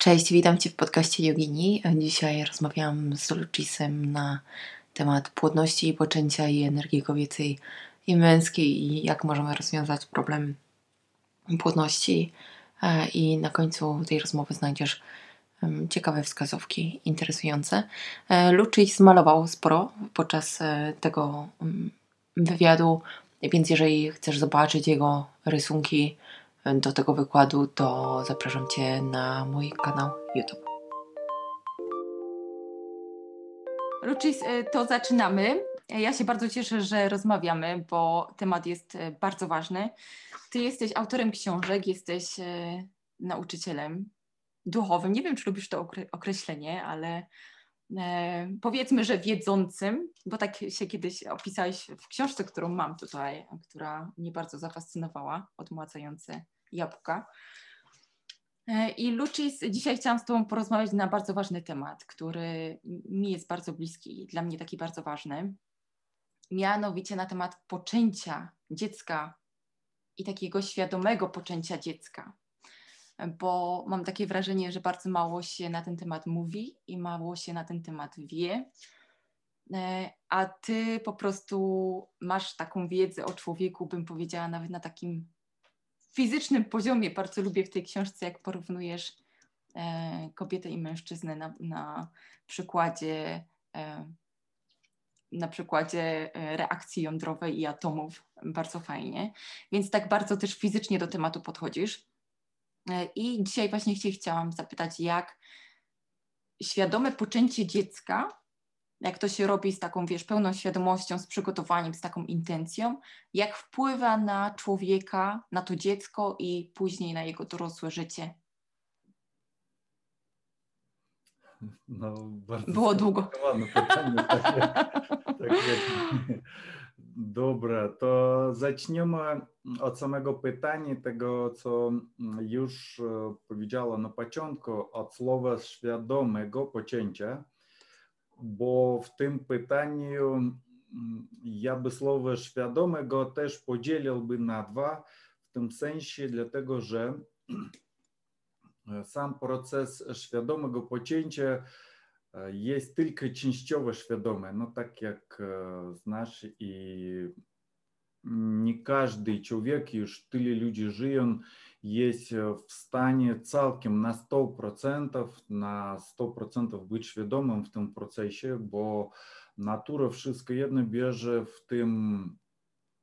Cześć, witam Cię w podcaście Jogini. Dzisiaj rozmawiałam z Lucisem na temat płodności i poczęcia i energii kobiecej i męskiej i jak możemy rozwiązać problem płodności. E, I na końcu tej rozmowy znajdziesz ciekawe wskazówki interesujące. E, Lucis malował sporo podczas e, tego mm, wywiadu, więc jeżeli chcesz zobaczyć jego rysunki, do tego wykładu, to zapraszam Cię na mój kanał YouTube. Lucis, y, to zaczynamy. Ja się bardzo cieszę, że rozmawiamy, bo temat jest y, bardzo ważny. Ty jesteś autorem książek, jesteś y, nauczycielem duchowym. Nie wiem, czy lubisz to określenie, ale powiedzmy, że wiedzącym, bo tak się kiedyś opisałeś w książce, którą mam tutaj, która mnie bardzo zafascynowała, odmłacające jabłka. E, I Lucis, dzisiaj chciałam z Tobą porozmawiać na bardzo ważny temat, który mi jest bardzo bliski i dla mnie taki bardzo ważny. Mianowicie na temat poczęcia dziecka i takiego świadomego poczęcia dziecka. Bo mam takie wrażenie, że bardzo mało się na ten temat mówi i mało się na ten temat wie. E, a ty po prostu masz taką wiedzę o człowieku, bym powiedziała, nawet na takim fizycznym poziomie bardzo lubię w tej książce, jak porównujesz e, kobietę i mężczyznę na, na przykładzie e, na przykładzie e, reakcji jądrowej i atomów bardzo fajnie. Więc tak bardzo też fizycznie do tematu podchodzisz. I dzisiaj właśnie chciałam zapytać, jak świadome poczęcie dziecka jak to się robi z taką, wiesz, pełną świadomością, z przygotowaniem, z taką intencją, jak wpływa na człowieka, na to dziecko i później na jego dorosłe życie? No, Było długo. Pytanie, tak tak Dobra, to zaczniemy od samego pytania, tego co już e, powiedziała na początku, od słowa świadomego poczęcia. Bo w tym pytaniu, я mm, би świadomego też podzieliłby na dwa, w tym sensie dlatego, że sam proces świadomego pocięcia e, jest tylko częściowo świadomy, no tak jak e, znasz i nie każdy człowiek, już tyle ludzi żyją, єсть в стані цалкім на 100%, на 100% бути свідомим в тим процесі, бо natura wszystko jedno bierze w tym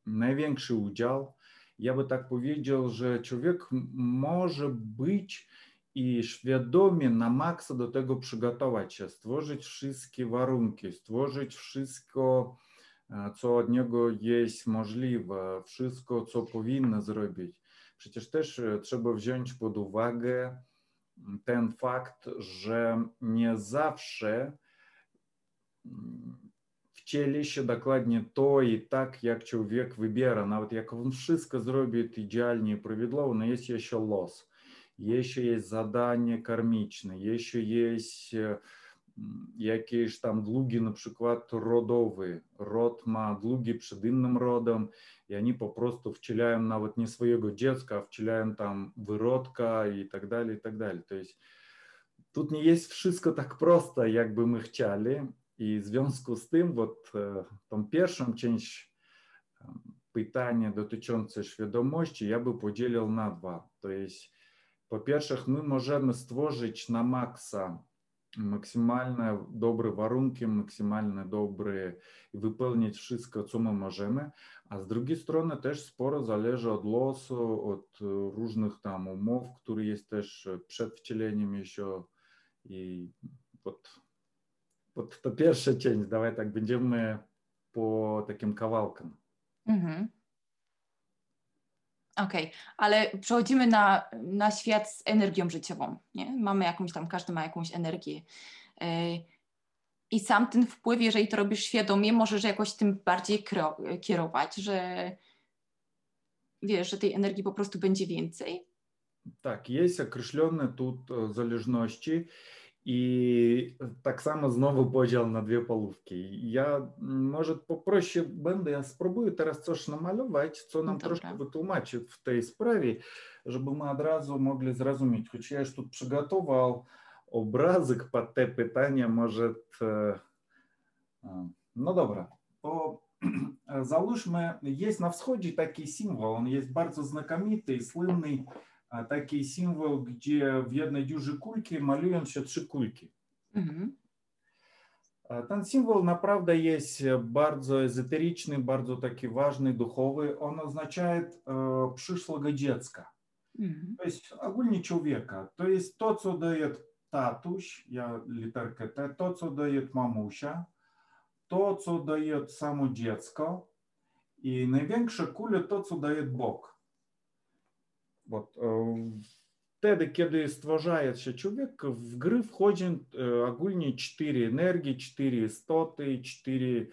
największy udział. Ja by tak powiedział, że człowiek może być i świadomie na maksa do tego przygotować się, stworzyć wszystkie warunki, stworzyć wszystko, co od niego jest możliwe, wszystko, co powinno zrobić. Przecież też e, trzeba wziąć pod uwagę mm, ten fakt, że nie zawsze mm, w ciele się dokładnie to i tak, jak człowiek wybiera. Nawet jak on wszystko zrobi idealnie i prawidłowo, no jest jeszcze los, jeszcze jest zadanie karmiczne, jeszcze Jest e, jakieś tam długi na przykład rodowy. Rod ma długi przed innym rodem i oni po prostu wcielają nawet nie swojego dziecka, wcielają tam wyrodka i tak dalej, i tak dalej. To jest, тут nie jest wszystko tak proste, jakby my chcieli i w związku z tym вот, tą pierwszą część pytania dotyczące świadomości ja by podzielił na dwa. To jest po pierwsze, my możemy stworzyć na maksa maksymalne dobre warunki, maksymalne dobre wypełnić wszystko, co my możemy, a z drugiej strony też sporo zależy od losu, od różnych tam umów, które jest też przed wcieleniem jeszcze i pod, pod to pierwszy cień, dawaj tak, będziemy po takim kawałkiem. Okej, okay. ale przechodzimy na, na świat z energią życiową. Nie? Mamy jakąś tam, każdy ma jakąś energię. Yy, I sam ten wpływ, jeżeli to robisz świadomie, możesz jakoś tym bardziej kierować, że wiesz, że tej energii po prostu będzie więcej. Tak, jest określone тут zależności. І так само знову поділ на дві половки. Я може попроще będę, я спробую teraz coś намалювати, що нам ну, Добре. трошки витлумачить в тій справі, щоб ми одразу могли зрозуміти. Хоч я ж тут приготував образик під те питання, може. No dobra, to załóżmy, jest на wschodzie taki символ, on jest bardzo znakomity i słynny такий символ, gdzie w jednej dziurzy kulki malują się trzy kulki. Mhm. Ten symbol naprawdę jest bardzo ezoteryczny, bardzo taki ważny, duchowy. On oznacza e, przyszłego dziecka, mm-hmm. to jest ogólnie człowieka. To jest to, co daje tatuś, ja literkę T, to, co daje mamusia, to, co daje samo dziecko i największe kule, to, co daje Bóg. От. Wtedy, kiedy stwarzaje się człowiek, w gry wchodzi ogólnie cztery energii, cztery istoty, cztery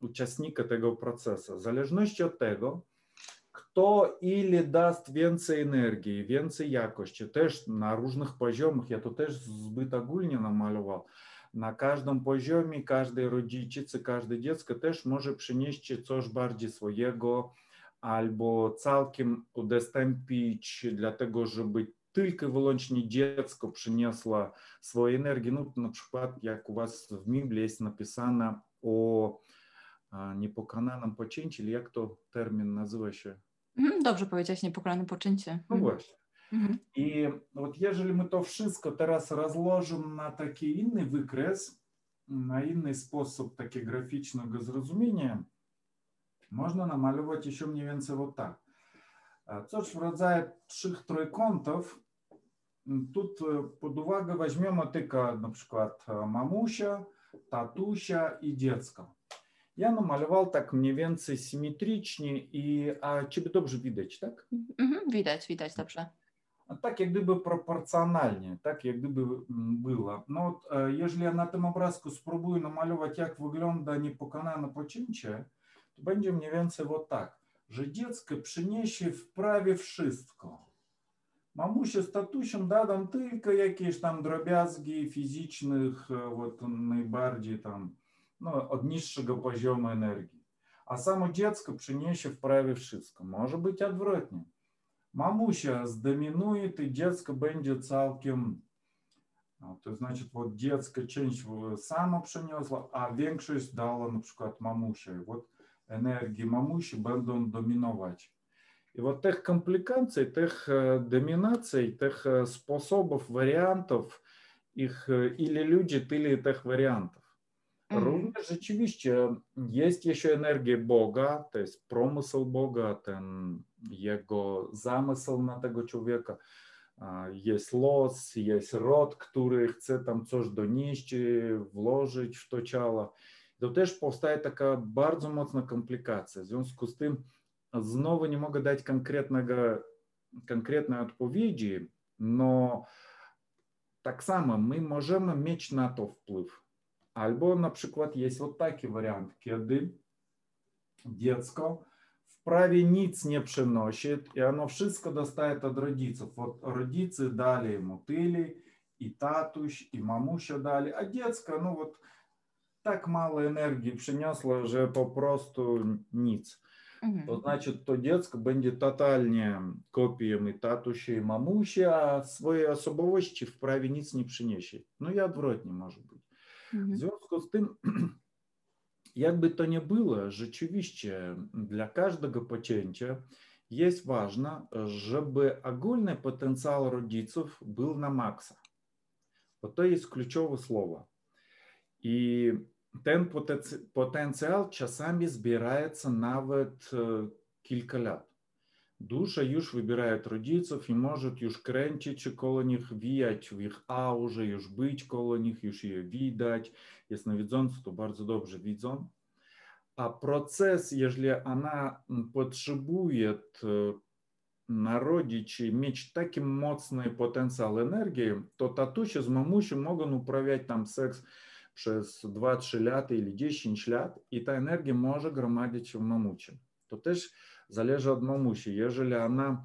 uczestnika tego procesu. W zależności od tego, kto ile даст więcej energii, więcej jakości, też na różnych poziomach, ja to też zbyt ogólnie namalował, na każdym poziomie, każdej rodzicy, każde dziecko też może przynieść coś bardziej swojego, albo całkiem udostępnić, dlatego żeby tylko wyłącznie dziecko przyniosło swoją energię. No, na przykład, jak u Was w Biblii jest napisane o niepokonanym pocięciu, jak to termin nazywa się? Mhm, dobrze powiedziałeś, niepokonane pocięcie. No mhm. właśnie. Mhm. I вот jeżeli my to wszystko teraz rozłożymy na taki inny wykres, na inny sposób takie graficznego zrozumienia, Można namalować jeszcze mniej więcej вот tak. Coś w rodzaju trzech trójkątów. Тут под увагу возьмем tylko na przykład mamusia, tatusia i dziecko. Я намалював так mniej więcej symetryczny i a ciebie dobrze widać, tak? Mhm, widać, widać dobrze. Tak jak gdyby proporcjonalnie, tak jak gdyby było. No, jeżeli ja na tym obrazku spróbuję namalować, jak wygląda niepokonane poczęcie, to będzie mniej więcej вот tak, że dziecko przyniesie w prawie wszystko. Mamusie z tatusią dadam tylko jakieś tam drobiazgi fizycznych, вот, najbardziej tam, no, od niższego poziomu energii. A samo dziecko przyniesie w prawie wszystko. Może być odwrotnie. Mamusia zdominuje i dziecko będzie całkiem to значит, вот детская часть сама принесла, а większość дала, на przykład, мамуше. Вот енергії мамуші będą домінувати. І от тих комплікацій, тих домінацій, тих способів, варіантів, їх или люди, или тих варіантів. Mm-hmm. Równie rzeczywiście jest jeszcze energia Boga, to jest promysł Boga, ten jego zamysł na tego człowieka. Jest los, jest rod, który chce tam coś donieść, włożyć w to ciało то теж повстає така bardzo mocna komplikacja. W związku z tym znowu nie mogę dać konkretnego, konkretnej odpowiedzi, no tak samo my możemy mieć na to wpływ. Albo na przykład jest вот taki wariant, kiedy dziecko prawie nic nie przynosi i ono wszystko dostaje od rodziców. Вот rodzice dali mu tyli, i tatuś, i mamusia dali, a dziecko, no вот так мало энергии przyniosło, że po prostu nic. Mhm. To значит, то dziecko będzie totalnie kopią i tatusi, i mamusi, a swojej osobowości wprawie nic nie przyniesie. No i odwrotnie może być. Mhm. W związku z tym, jakby to nie było, rzeczywiście dla każdego pocięcia jest ważne, żeby ogólny potencjał rodziców był na maksa. Bo to jest kluczowe słowo. I Ten potencjał czasami zbieraється nawet kilka lat. Dusza już wybiera rodziców i może już kręcić koło nich, wijać w ich aurze, już być koło nich, już je widać. Jasnowidzący to bardzo dobrze widzą. A proces, jeżeli ona potrzebuje narodzić i mieć taki mocny potencjał energii, to tatusie z mamusią mogą uprawiać tam seks przez 2-3 lata ili 10 lat i ta energia może gromadzić się w mamucie. To też zależy od mamusi. Jeżeli ona,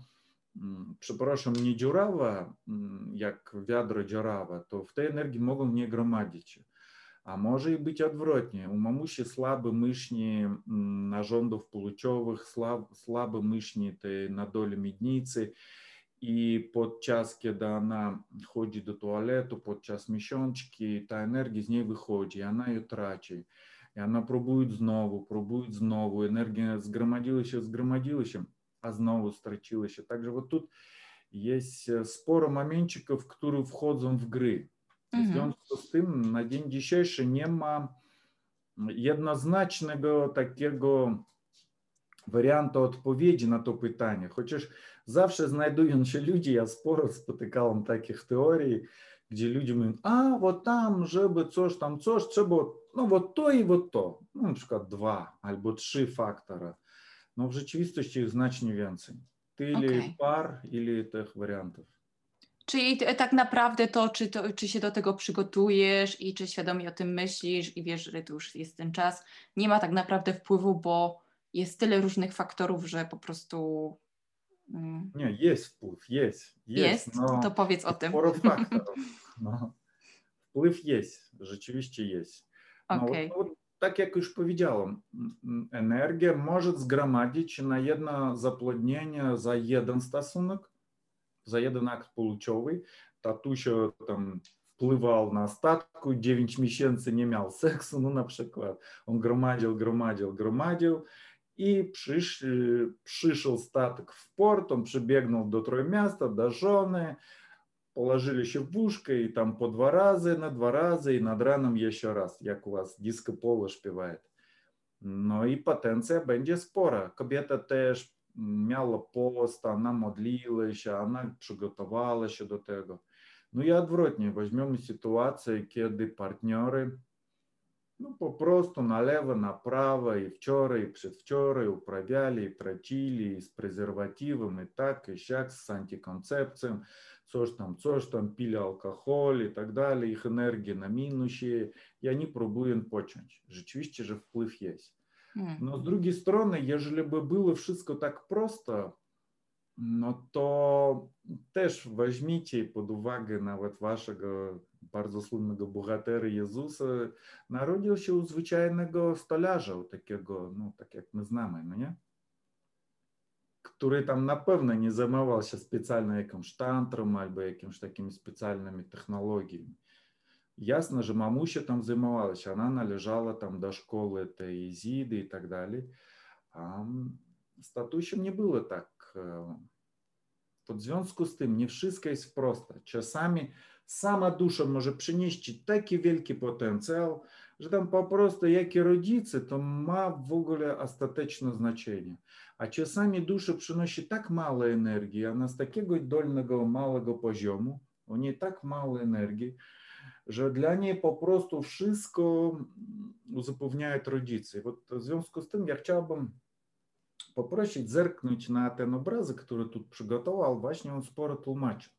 przepraszam, nie dziurawa, jak wiadro dziurawe, to w tej energii mogą nie gromadzić się. A może i być odwrotnie. U mamusi słabe mięśnie narządów płciowych, słabe mięśnie na dole miednicy i podczas kiedy ona chodzi do toaletu, podczas miesiączki, ta energia z niej wychodzi, ona ją traci. I ona próbuje znowu, próbuje znowu, energia zgromadziła się, zgromadziła się, a znowu straciła się. Także вот тут есть спора моментчиков, которые входят в гры. Mm -hmm. W związku z tym na dzień dzisiejszy nie ma jednoznacznego takiego wariantu odpowiedzi na to pytanie. Chociaż Zawsze znajdują się ludzie, ja sporo spotykałem takich teorii, gdzie ludzie mówią, a вот tam, żeby coś tam, coś, trzeba, no вот to i вот to, no, na przykład dwa albo trzy faktora. No w rzeczywistości jest znacznie więcej. Tyle okay. par, ile tych wariantów. Czyli tak naprawdę to czy, to, czy się do tego przygotujesz i czy świadomie o tym myślisz i wiesz, że to już jest ten czas, nie ma tak naprawdę wpływu, bo jest tyle różnych faktorów, że po prostu Nie, jest wpływ, jest. Jest, jest? No, to powiedz o tym. Sporo faktorów. No. Wpływ jest, rzeczywiście jest. No, okay. no, tak jak już powiedziałem, energia może zgromadzić na jedno zapłodnienie za jeden stosunek, za jeden akt płciowy. Tatusia tam wpływał na statku, 9 miesięcy nie miał seksu, no na przykład. On gromadził, gromadził, gromadził и пшиш, пшишил статок в порт, он прибегнул до трое места, до жены, положили ще в вушка, і там по два рази, на два рази, і над раном є ще раз, як у вас диско поло співає. No i potencja będzie Спора, Kobieta też miała post, ona modliła się, ona przygotowała się do tego. No i odwrotnie, weźmiemy sytuację, kiedy partnery ну, попросту налево, направо, и вчора, и предвчора, и управляли, и трачили, и с презервативом, и так, и щак, с антиконцепцием, что ж там, что ж там, пили алкоголь и так далее, их энергия на минусе, и они пробуют починч. Rzeczywiście, же wpływ есть. Но с другой стороны, ежели бы было wszystko так просто, но то to возьмите под pod на nawet вашего bardzo słynnego bohatera Jezusa, narodził się u zwyczajnego stolarza, u takiego, no tak jak my znamy, no nie? który tam na pewno nie zajmował się specjalnie jakimś tantrą albo jakimiś takimi specjalnymi technologiami. Ясно же, мамуся там займалась, она належала там до школы этой Изиды и так далее. А с татущим не было так. Под звездку с тем не wszystko jest proste. Czasami sama dusza może przynieść taki wielki potencjał, że tam po prostu jakie rodzice, to ma w ogóle ostateczne znaczenie. A czasami dusza przynosi tak mało energii, ona z takiego dolnego, małego poziomu, u niej tak mało energii, że dla niej po prostu wszystko uzupełniają rodzice. W związku z tym ja chciałbym poprosić zerknąć na ten obrazek, który tu przygotował, właśnie on sporo tłumaczył.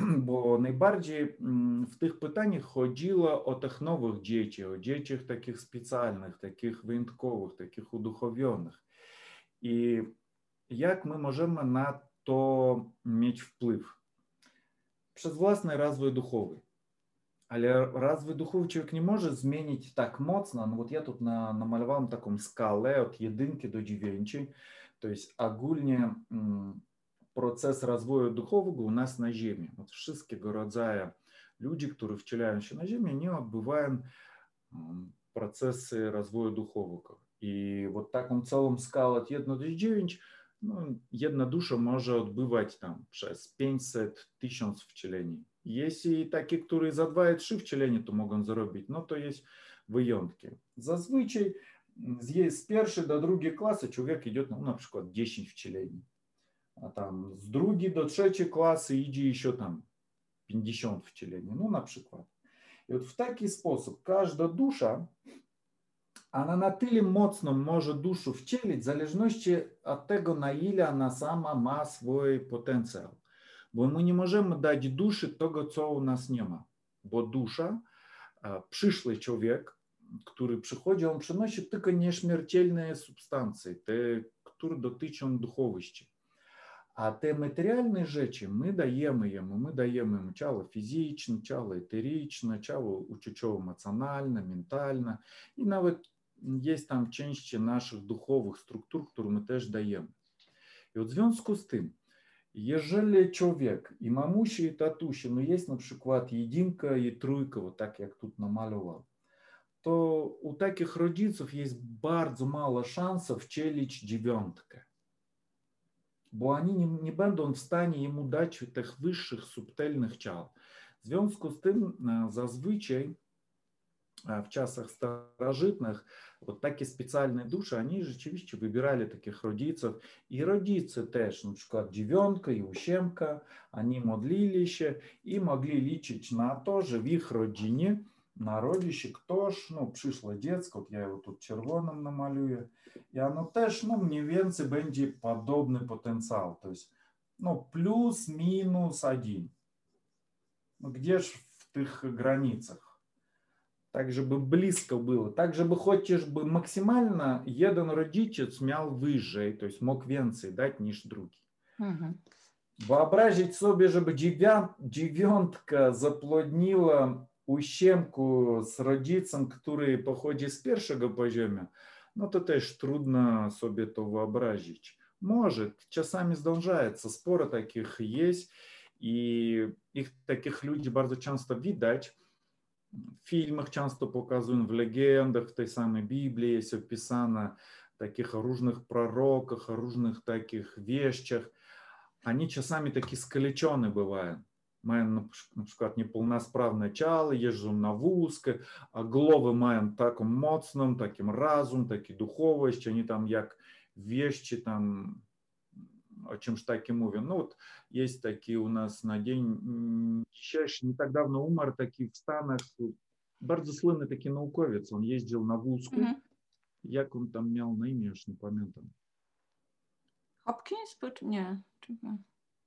бо найбарdziej w tych pytaniach chodziło o tych nowych dzieci, o dzieciach takich specjalnych, takich wyjątkowych, takich uduchowionych. I jak my możemy na to mieć wpływ? Przez własny rozwój duchowy. Ale rozwój duchowy człowiek nie może zmienić tak mocno. No вот я тут на, намалював taką skalę od jedynki do dziewięciu. To jest ogólnie... Mm, процесс развоя духовного у нас на земле. Вот wszystkie rodzaje люди, którzy wcielają на na не nie odbywają процессы развоя духовного. І от таком цілому скалат 1 до 9, ну, одна душа може відбувати там через 500 тисяч вчелений. Якщо і такі, які за 2-3 вчелені, то можуть заробити, ну, то є виємки. Зазвичай з 1 до 2 класу чоловік йде, ну, наприклад, 10 вчелений. A tam z drugiej do trzeciej klasy idzie еще tam 50 wcielenie, no na przykład. I w taki sposób każda dusza, ona na tyle mocno może duszę wcielić, w zależności od tego, na ile ona sama ma swój potencjał. Bo my nie możemy dać duszy tego, co u nas nie ma. Bo dusza, przyszły człowiek, który przychodzi, on przynosi tylko nieśmiertelne substancje, te, które dotyczą duchowości. А те дематеріальне речі ми даємо йому, ми даємо йому чало фізичне, чало етерічне, чало учучово емоціональне, ментальне. І навіть є там ченщі наших духових структур, які ми теж даємо. І от в зв'язку з тим, Ежели чоловік і мамуші, і татуші, ну є, наприклад, єдинка і тройка, вот так як тут намалював, то у таких родиців є дуже мало шансів вчелить дев'ятка бо вони не będą в стані йому дати тих вищих субтельних чал. В зв'язку з тим зазвичай в часах старожитных вот такі спеціальні душі, вони rzeczywiście вибирали таких родійців. І родійці теж, наприклад, ну, Дівенка і Ущемка, вони модлилися і могли лічити на те, що в їх родині народище кто ж ну, przyszłe вот я его тут червоном намалюю, и воно теж, ну, мне венцы бенди подобный потенциал то есть ну, плюс минус один. Ну, где ж в тих границах Так, бы близко было так, бы хочеш бы максимально один родичець мав то есть мог венцы дать ніж другий. Угу. Вообразить чтобы щоб дев'ятка заплоднила ущемку с rodzicem, który pochodzi z pierwszego poziomu, no to też trudno sobie to wyobrazić. Może, czasami zdążается, sporo takich jest i ich takich ludzi bardzo często widać. W filmach często pokazują, w legendach, w tej samej Biblii jest opisane таких różnych пророках, różnych takich wieściach. Они часами такие скалечены бывают. Маємо, наприклад, ну, ну, неповносправне чало, їжджу на вузки, а голови маємо таким моцним, таким разум, такі духові, що вони там як вещи там о чем-то таким мовим. Ну вот есть такие у нас на день чаще, не так давно умер такий в Станах, bardzo słynny taki naukowiec, on jeździł na wózku. Mhm. Jak on tam miał na imię, już nie А Hopkins? Nie.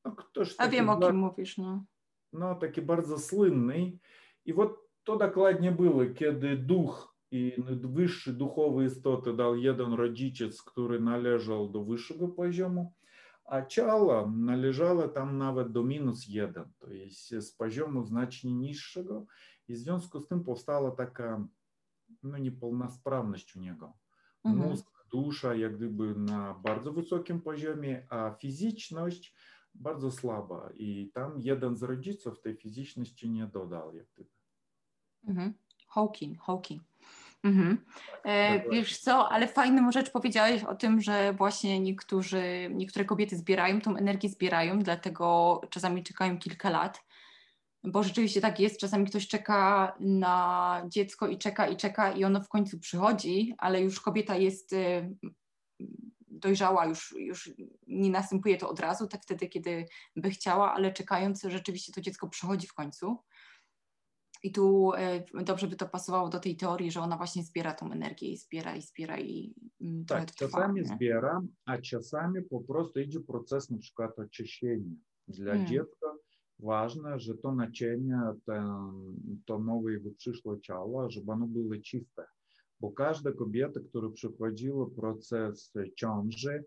No, ktoś A wiem, o kim mówisz, no. no taki bardzo słynny. I вот to dokładnie było, kiedy duch i wyższy duchowy istoty dał jeden rodziciec, który należał do wyższego poziomu, a ciało należało tam nawet do minus jeden, to jest z poziomu znacznie niższego i w związku z tym powstała taka no, niepełnosprawność u niego. Mhm. Mózg, dusza jak gdyby na bardzo wysokim poziomie, a fizyczność – bardzo słaba i tam jeden z rodziców tej fizyczności nie dodał jak ty Mhm. Hawking, Hawking. Mhm. E, wiesz co, ale fajną rzecz powiedziałeś o tym, że właśnie niektórzy, niektóre kobiety zbierają tą energię, zbierają, dlatego czasami czekają kilka lat, bo rzeczywiście tak jest, czasami ktoś czeka na dziecko i czeka i czeka i ono w końcu przychodzi, ale już kobieta jest y, dojrzała już, już nie następuje to od razu, tak wtedy, kiedy by chciała, ale czekając rzeczywiście to dziecko przychodzi w końcu. I tu e, dobrze by to pasowało do tej teorii, że ona właśnie zbiera tą energię i zbiera i zbiera i mm, Tak, trwa, czasami nie? zbiera, a czasami po prostu idzie proces na przykład oczyszczenia. Dla hmm. dziecka ważne, że to naczynie, to nowe jego przyszłe ciało, żeby ono było czyste. bo każda kobieta, która przechodziła proces ciąży,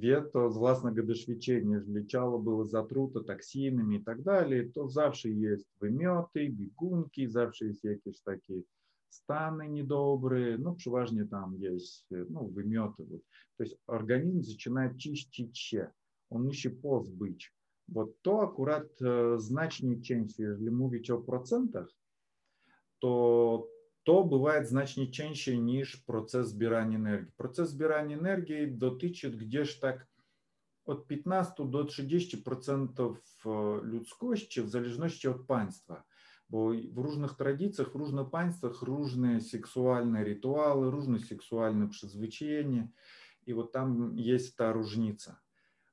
wie to z własnego doświadczenia, jeżeli ciało było zatrute toksinami i tak dalej, to zawsze jest wymioty, biegunki, zawsze jest jakieś takie stany недобрые, ну, преважно там есть, ну, выметывают. То есть организм начинает чистить ще, он еще пост быть. Вот то аккурат значную часть, если мовить о процентах, то то буває значно чаще, ніж процес збирання енергії. Процес збирання енергії дотичить где-ж так от 15 до 60% э, людськості, в залежності від панства. Бо в різних традиціях, в різних панствах різні сексуальні ритуали, різні сексуальні призвичаєння. І от там є та різниця.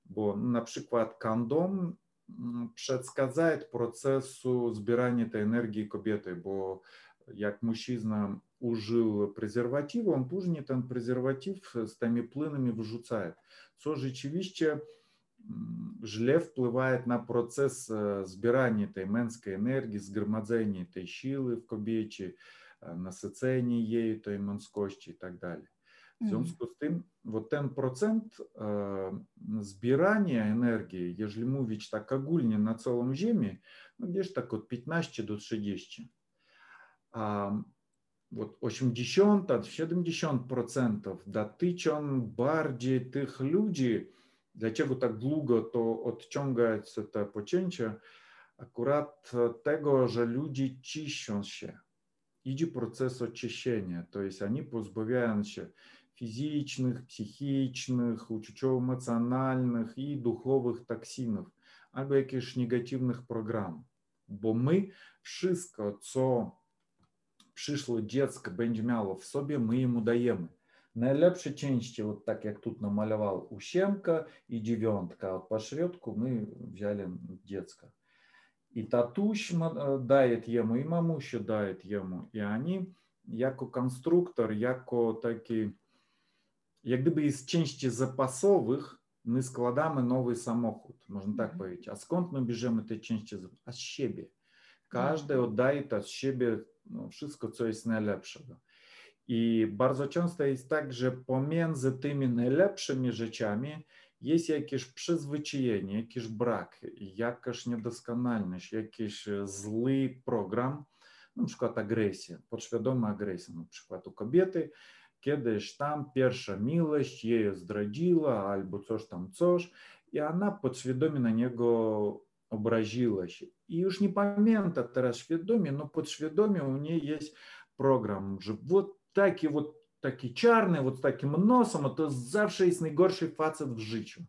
Бо, наприклад, кондом предсказує процесу збирання та енергії кобіти, бо як мужчина ужил презерватив, он później ten презерватив з тими плинами вжуцає. Це rzeczywiście źle впливає на процесс збирання э, тієї менської энергии, згромадзення тієї силы в кобічі, э, насичення її тієї мужськості и так далее. W związku z tym, вот ten procent e, zbierania energii, jeżeli mówić tak ogólnie na całą Ziemię, no gdzieś tak od 15 do 30. w 80-70% dotyczą bardziej tych ludzi, dlaczego tak długo to odciągać te pocięcie, akurat tego, że ludzie ciszą się. Idzie proces oczyszczenia, to jest oni pozbawiają się fizycznych, psychicznych, uczuciowo-emocjonalnych i duchowych toksinów albo jakichś negatywnych programów, bo my wszystko, co przyszło dziecko będzie miało w sobie, my jemu dajemy. Najlepsze części, вот tak jak тут намалевал, ущемка i dziewiątka, a po środku my wzięli dziecko. И татущ дает ему, и мамуща дает ему. И они, jako konstruktor, jako taki, jak gdyby z części zapasowych my składamy nowy samochód, można tak powiedzieć. A skąd my bierzemy te części? A z siebie. Każdy tak. oddaje od siebie no, wszystko, co jest najlepszego. I bardzo często jest tak, że pomiędzy tymi najlepszymi rzeczami jest jakieś przyzwyczajenie, jakiś brak, jakaś niedoskonalność, jakiś zły program, na przykład agresja, podświadoma agresja, na przykład u kobiety, kiedyś tam pierwsza miłość jej zdradziła albo coś tam coś i ona podświadomie na niego obraziła się І już nie pamięta teraz świadomie, no podświadomie u niej jest program, że вот taki, вот taki czarny, вот takim nosem, to zawsze jest najgorszy facet w życiu.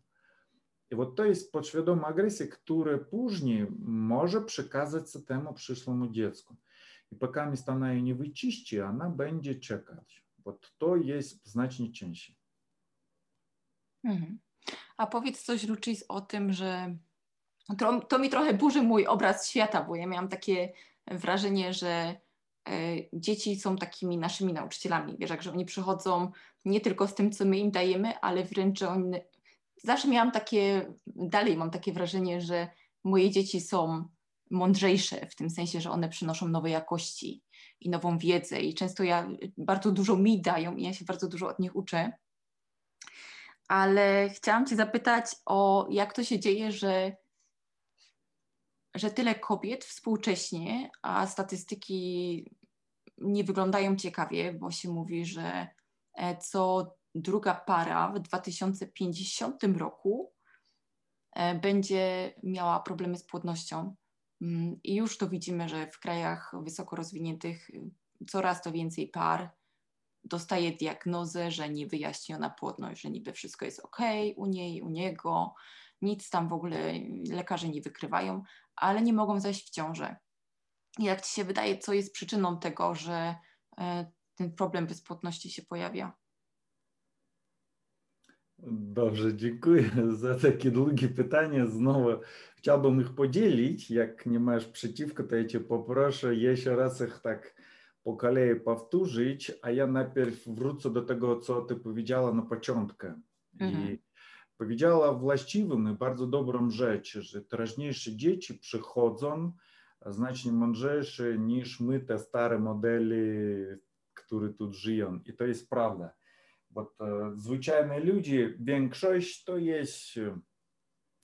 I вот to jest podświadoma agresja, która później może przekazać się temu przyszłemu dziecku. I пока mi ona jej nie wyczyści, ona będzie czekać. Вот to jest znacznie cięższe. A powiedz coś, Lucis, o tym, że to, to mi trochę burzy mój obraz świata, bo ja miałam takie wrażenie, że e, dzieci są takimi naszymi nauczycielami, wiesz, że oni przychodzą nie tylko z tym, co my im dajemy, ale wręcz oni... Zawsze miałam takie, dalej mam takie wrażenie, że moje dzieci są mądrzejsze, w tym sensie, że one przynoszą nowe jakości i nową wiedzę i często ja bardzo dużo mi dają i ja się bardzo dużo od nich uczę. Ale chciałam Cię zapytać o jak to się dzieje, że że tyle kobiet współcześnie, a statystyki nie wyglądają ciekawie, bo się mówi, że e, co druga para w 2050 roku e, będzie miała problemy z płodnością. Mm, I już to widzimy, że w krajach wysoko rozwiniętych y, coraz to więcej par dostaje diagnozę, że niewyjaśniona płodność, że niby wszystko jest ok u niej, u niego, nic tam w ogóle lekarze nie wykrywają, ale nie mogą zajść w ciążę. Jak Ci się wydaje, co jest przyczyną tego, że e, ten problem bezpłodności się pojawia? Dobrze, dziękuję za takie długie pytanie. Znowu chciałbym ich podzielić. Jak nie masz przeciwko, to ja Cię poproszę jeszcze raz ich tak po kolei powtórzyć, a ja najpierw wrócę do tego, co Ty powiedziała na początku. Mhm. I powiedziała właściwą i bardzo dobrą rzecz, że teraźniejsze dzieci przychodzą znacznie mądrzejsze niż my te stare modele, które tu żyją. I to jest prawda. Bo zwyczajne ludzie, większość to jest e,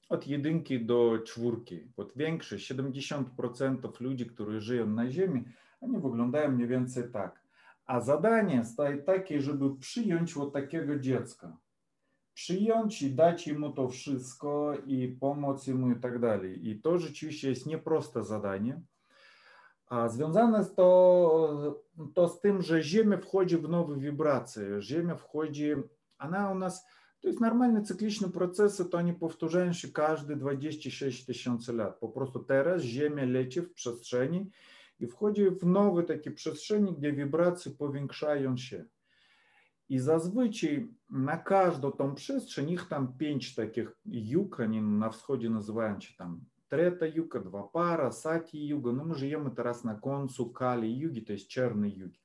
od jedynki do czwórki. Bo większość, 70% ludzi, którzy żyją na Ziemi, oni wyglądają mniej więcej tak. A zadanie staje takie, żeby przyjąć od takiego dziecka przyjąć i dać mu to wszystko i pomóc mu i tak dalej. I to rzeczywiście jest nieproste zadanie. A związane to, to z tym, że Ziemia wchodzi w nowe wibracje. Ziemia wchodzi, ona u nas, to jest normalne cykliczne procesy, to nie powtórzają się każde 26 tysięcy lat. Po prostu teraz Ziemia leci w przestrzeni i wchodzi w nowy taki przestrzeni, gdzie wibracje powiększają się. І зазвичай на кожну там пшесшень них там п'ять таких юг, вони на всході називають чи там трета юка, два пара, саті юга. Ну, ми живемо зараз на концу калі юги, то есть черний юги.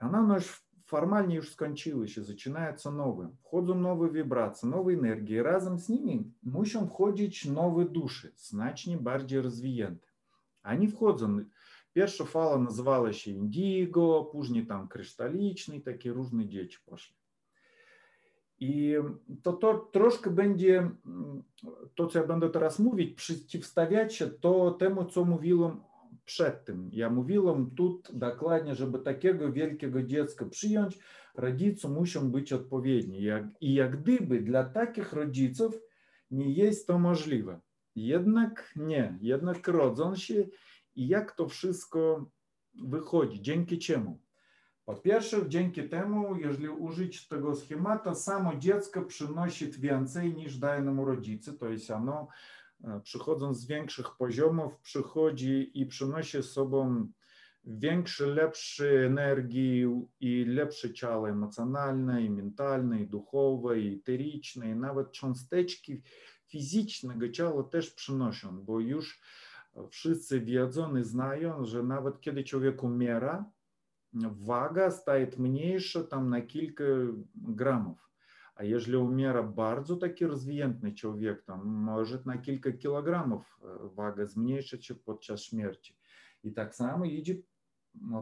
Она наш формальнее уж скончилась, и начинается новое. Входу новые вибрации, новые энергии. Разом с ними мусим входить новые души, значно более развиенты. Они входят Першу фалу называли ще індіго, później tam krystaliczny, такі різні діячі пошли. I to, troszkę będzie, mm, to co będę teraz mówić, przeciwstawiać się to temu, co mówiłem przedtem. Ja mówiłem tu dokładnie, żeby takiego wielkiego dziecka przyjąć, rodzice muszą być odpowiedni. I jak gdyby dla takich rodziców nie jest to możliwe. Jednak nie, jednak rodzą się i jak to wszystko wychodzi, dzięki czemu. Po pierwsze, dzięki temu, jeżeli użyć tego schematu, samo dziecko przynosi więcej niż daje nam rodzice, to jest ono e, przychodząc z większych poziomów, przychodzi i przynosi z sobą większe, lepsze energii i lepsze ciało emocjonalne, i mentalne, i duchowe, i eteryczne, i nawet cząsteczki fizycznego ciała też przynoszą, bo już wszyscy wiedzą i znają, że nawet kiedy człowiek umiera, waga staje mniejsza tam na kilka gramów. A jeżeli umiera bardzo taki rozwinięty człowiek, tam może na kilka kilogramów waga zmniejszyć się podczas śmierci. I tak samo idzie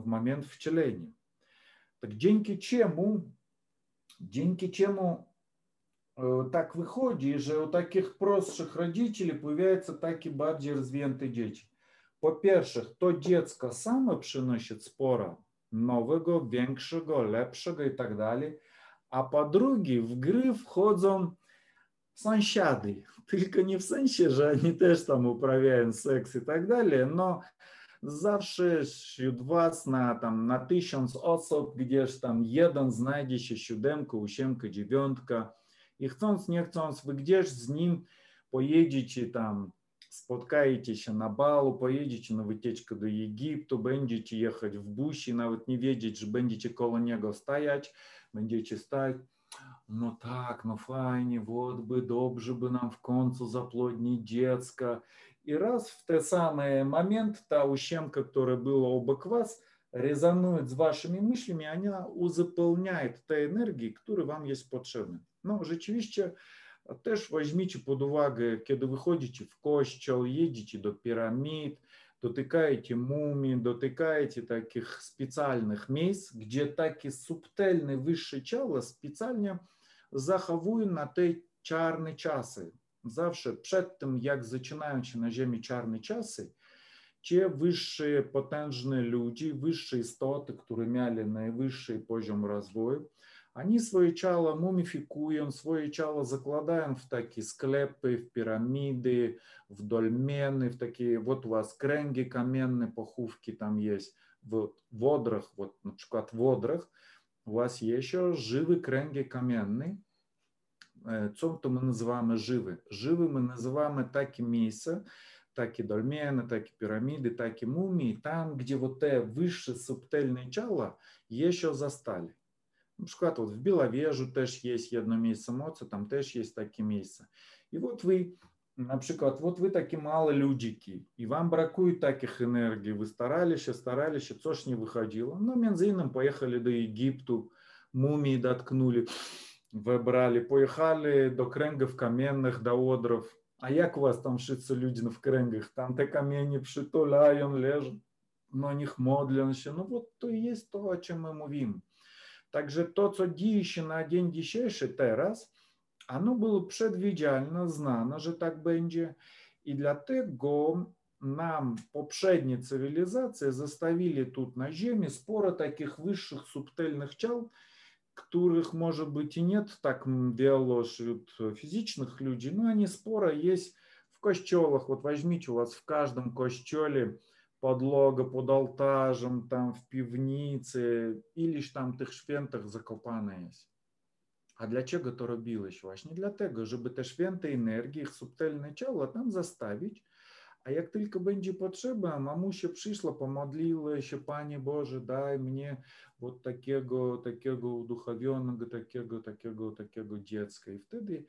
w момент wcielenia. Tak dzięki czemu, dzięki czemu так виходить, що у таких простших родителів появляються такі більш розвинуті діти. По-перше, то дитинка саме приносить спора нового, більшого, лепшого і так далі. А по-друге, в гри входять санщады. Только не в сенсі, що вони теж там управляють секс і так далі, но Zawsze wśród was na, tam, na tysiąc osób gdzieś tam jeden znajdzie się siódemka, ósiemka, dziewiątka, I chcąc, nie chcąc, wy gdzieś z nim pojedziecie tam, spotkaєте ще на балу, поїдете на витічку до Єгипту, будете їхати в бусі, навіть не wiedzieć, що будете коло нього стоять, будете стать. Ну так, ну файні, вот би добре би нам в концу заплодні дітська. І раз в той самий момент та ущемка, яка була обок вас, резонує з вашими мишлями, вона узаполняє те енергії, які вам є потрібні. Ну, rzeczywiście też weźmiecie pod uwagę, kiedy wychodzicie w kościół, jedziecie do piramid, dotykacie mumii, dotykacie takich specjalnych miejsc, gdzie takie subtelne wyższe ciała specjalnie zachowują na te czarne czasy. Zawsze przed tym, jak zaczynają się na Ziemi czarne czasy, те высшие потенжные люди, высшие истоты, которые имели наивысший позиом развоя, они своє чало муміфікуємо, своє чало закладаємо в такие склепы, в пирамиды, в дольмени, в такие вот у вас кренги, каменные похувки там є в водрах, вот, например, в водрах у вас є ще живі кренги каменні, co to my nazywamy żywy. Żywy my nazywamy takie miejsca, takie dolmieny, пирамиды, piramidy, takie mumii, tam, gdzie вот те wyższe, субтельные ciała еще застали. Шклад от в Біловежу теж є одне місце моцу, там теж є таке місце. І от ви, наприклад, от ви такі мало людики, і вам бракує таких енергій, ви старалися, старалися, це ж не виходило. Ну, бензином поїхали до Єгипту, мумії доткнули, вибрали, поїхали до кренгів кам'яних, до одров. А як у вас там шиться люди в кренгах? Там те камені притуляють, лежать, на них модлянще. Ну, от то і є то, о чому ми мовимо. Także to, co dzieje się na dzień dzisiejszy teraz, ono było przewidzialne, znane, że tak będzie i dlatego nam poprzednie cywilizacje zostawili tu na Ziemi sporo takich wyższych, subtelnych ciał, których, может быть, и нет так wielu wśród fizycznych ludzi, no они спора есть в костелах. Вот возьмите, у вас в каждом костеле – подлога под алтажем, там в пивнице или ж там тих швентах закопаний. А для чего то робилось? Właśnie для того, чтобы те швенти енергії, їх субтельне чало там заставить. а як только буде потреба, мамуся прийшла, помодлила, що пани Боже, дай мне вот такого, такого духовенного, такого, такого, такого дітська. І втеді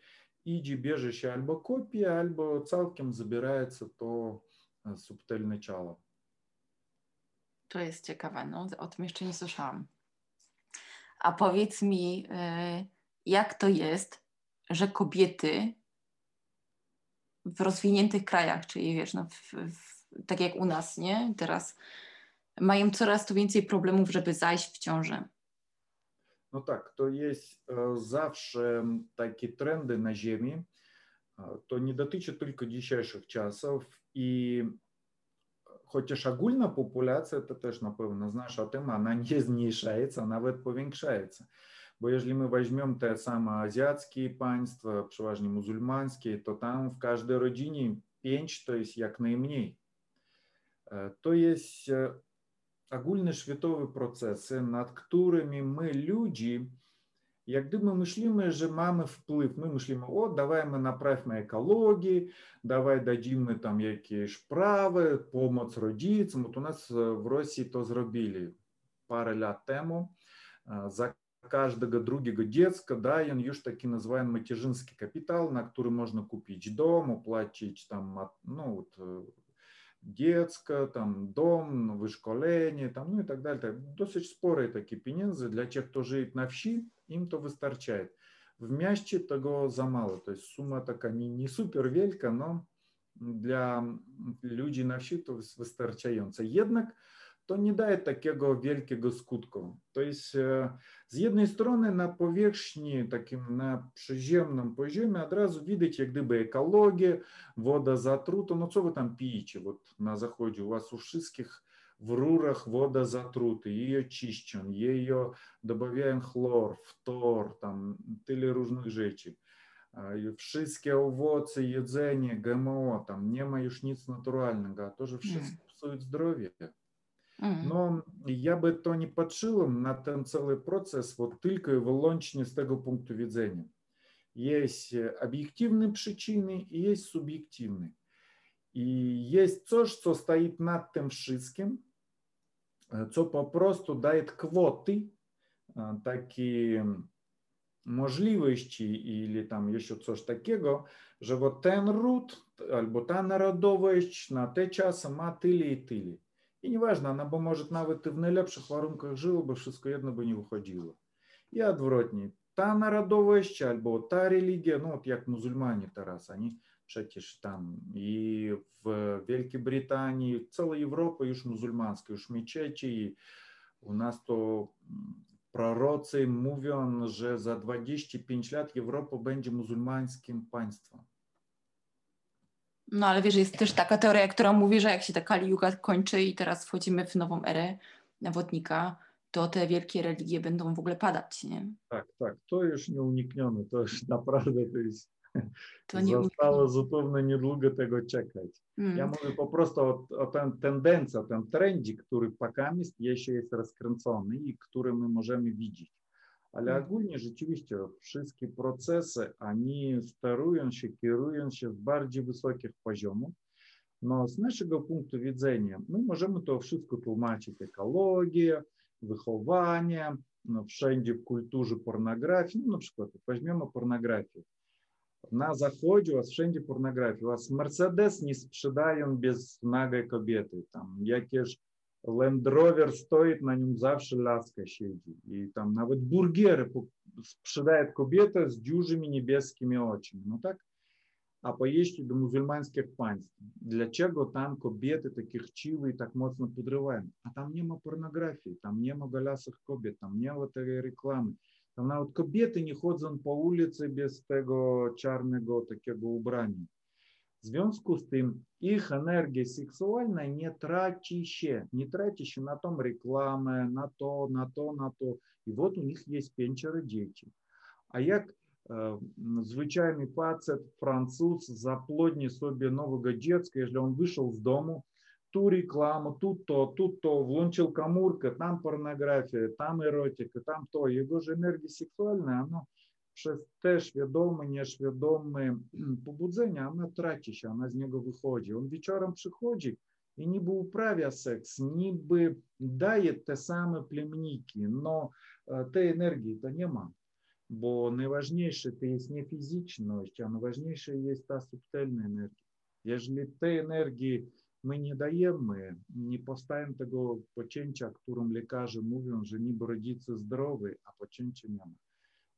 іде біжище або копія, або цілком забирается то э, субтельне чало. To jest ciekawe, no, o tym jeszcze nie słyszałam. A powiedz mi, y, jak to jest, że kobiety w rozwiniętych krajach, czyli wiesz, no, w, w, tak jak u nas, nie? Teraz mają coraz to więcej problemów, żeby zajść w ciążę. No tak, to jest e, zawsze takie trendy na ziemi. E, to nie dotyczy tylko dzisiejszych czasów i Хоча ж агульна популяція, це теж, напевно, наша тема, вона не знішається, навіть повіншається. Бо якщо ми візьмемо те саме азіатські панства, переважно мусульманські, то там в кожній родині 5, то есть як найменій. Э, то есть э, агульношвітові процеси, над которыми ми, люди, Якби ми йшли, ми маємо вплив. Ну, ми мислимо, о, давай ми направимо екології, давай дадим дадімо там якісь прави, помоць родіцям. От у нас в Росії то зробили пару лет тому. За каждого другого детска, да, он есть таки называемый материнский капитал, на который можно купить дом, уплатить ну, там, ну, вот, детско, там, дом, вышколение, там, ну и так далее. Так. Досить спорые такие пенензы для тех, кто живет на вщи, їм то вистачає. В м'ящі того замало. Тобто сума така не, не супер велика, але для ludzi nasi to jest wystarczające. Jednak to nie daje takiego wielkiego skutku. To jest z jednej strony na powierzchni, takim na przyziemnym poziomie od razu widać jak gdyby ekologię, woda zatruta, no co wy tam pijecie? Вот на заходе у вас у wszystkich в рурах вода затруты, ее чищен, ее добавляем хлор, фтор, там, тыли ружных жечек. Wszystkie owoce, jedzenie, GMO, tam nie ma już nic naturalnego, a to, że wszystko psuje zdrowie. Но я бы то не подшил на тот целый процесс вот только и выłącznie с того пункту widzenia. Есть э, объективные причины и есть субъективные. И есть то, что стоит над тем wszystkim, Е, це попросту дає квоти, е, такі можливості, или там еще щось такого, що вот ten рут або та народовість на те часу ма тилі і тилі. І неважно, вона б, може, навіть і в найлепших варунках жила, бо все одно би не виходило. І відворотні, та народовість або та релігія, ну от як мусульмані Тарас, вони przecież tam i w Wielkiej Brytanii, w całej Europie już muzułmańskie, już i U nas to mm, prorocy mówią, że za 25 lat Europa będzie muzułmańskim państwem. No ale wiesz, jest też taka teoria, która mówi, że jak się ta Kali Yuga kończy i teraz wchodzimy w nową erę nawodnika, to te wielkie religie będą w ogóle padać, nie? Tak, tak, to już nieuniknione, to już naprawdę to jest to nie Zostało nie... zupełnie niedługo tego czekać. Mm. Ja mówię po prostu o, o tę tendencję, o ten trendzie, który pakamist jeszcze jest rozkręcony i który my możemy widzieć. Ale mm. ogólnie rzeczywiście wszystkie procesy, oni sterują się, kierują się z bardziej wysokich poziomów. No z naszego punktu widzenia my możemy to wszystko tłumaczyć ekologię, wychowanie, no, wszędzie w kulturze pornografii, no na przykład weźmiemy pornografię. на заході у вас всюди порнографія. У вас Мерседес не спшидаєм без нагої кобіти. Там яке ж Land Rover стоїть на ньому завжди ляска щеді. І там навіть бургери спшидає кобіта з дюжими небеськими очами, Ну так? А поїжджайте до мусульманських панств. Для чого там кобіти такі хчиві і так моцно підриваємо? А там нема порнографії, там нема голясих кобіт, там нема цієї реклами. Навіть кобіти не ходять по вулиці без того чарного такого убрання. В зв'язку з тим, їх енергія сексуальна не трачище, не трачище на том реклами, на то, на то, на то. І от у них є пенчери діти. А як э, звичайний пацет, француз, заплодні собі нового дітка, якщо він вийшов з дому, ту рекламу, тут то, тут то, влончил камурка, там порнографія, там еротика, там то. Його ж енергія сексуальна, вона через те свідоме, несвідоме побудження, вона тратиться, вона з нього виходить. Він вечором приходить, і ніби управя секс, ніби дає те саме племніки, но э, те енергії то нема. Бо найважніше це є не фізичність, а найважніше є та субтильна енергія. Якщо те енергії my nie dajemy, nie powstają tego pocięcia, którym lekarze mówią, że niby rodzice zdrowy, a pocięcia nie ma.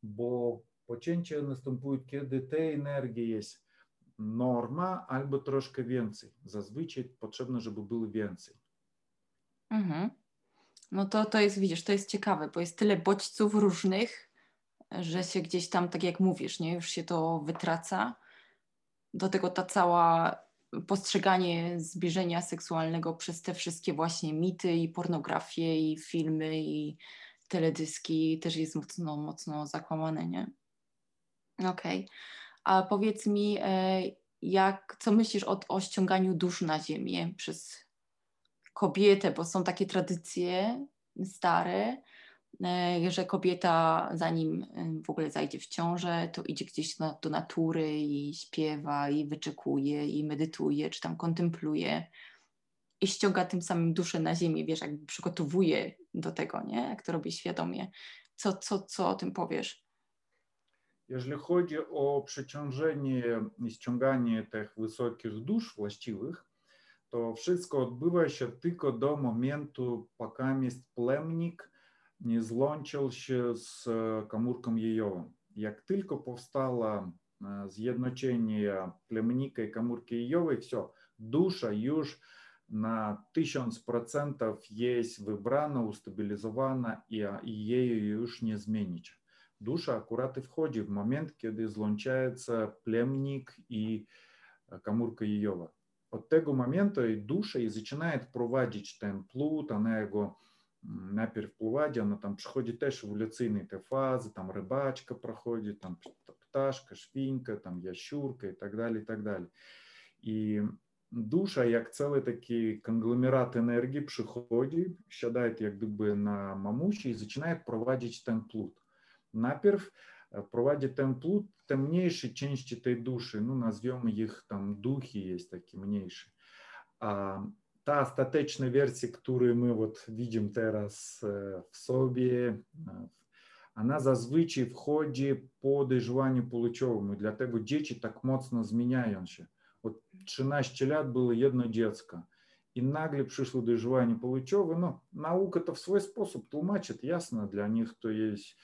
Bo pocięcie następuje, kiedy tej energii jest norma albo troszkę więcej. Zazwyczaj potrzebne, żeby było więcej. Mhm. No to, to jest, widzisz, to jest ciekawe, bo jest tyle bodźców różnych, że się gdzieś tam, tak jak mówisz, nie, już się to wytraca. Do tego ta cała postrzeganie zbliżenia seksualnego przez te wszystkie właśnie mity i pornografie i filmy i teledyski też jest mocno, mocno zakłamane, nie? Okej. Okay. A powiedz mi, e, jak, co myślisz o, o ściąganiu dusz na ziemię przez kobietę, bo są takie tradycje stare, E, że kobieta, zanim e, w ogóle zajdzie w ciążę, to idzie gdzieś do natury i śpiewa, i wyczekuje, i medytuje, czy tam kontempluje i ściąga tym samym duszę na ziemię, wiesz, jakby przygotowuje do tego, nie? Jak to robi świadomie. Co, co, co o tym powiesz? Jeżeli chodzi o przeciążenie i ściąganie tych wysokich dusz właściwych, to wszystko odbywa się tylko do momentu, poka jest plemnik злончил ще з э, Камурком Єйовим. Як тільки повстало з'єдночення племніка і Камурки Єйови, все, душа юж на 1000% є вибрана, устабілізована і її а, юж не змінить. Душа аккурат и входит в момент, когда излончается племник и камурка Йова. От того момента и душа и начинает проводить тен плут, она его на перевпливаді, вона там проходить теж еволюційні те фази, там рибачка проходить, там пташка, шпінька, там ящурка і так далі. І так далі. І душа, як цілий такий конгломерат енергії приходить, як якби на мамуші і починає проводити темплут. Наперв э, проводить темплут темніші частини тієї душі, ну, назвемо їх там духи є такі, менші. А та остаточная версия, которую мы вот видим сейчас э, в собі, э, она зазвичай входить по доживанню получовому. Для того дети так моцно зміняються. От 13 челят было одно детство. И нагле пришло доживание получове. Ну, наука то в свой способ тлумачит, ясно, для них то есть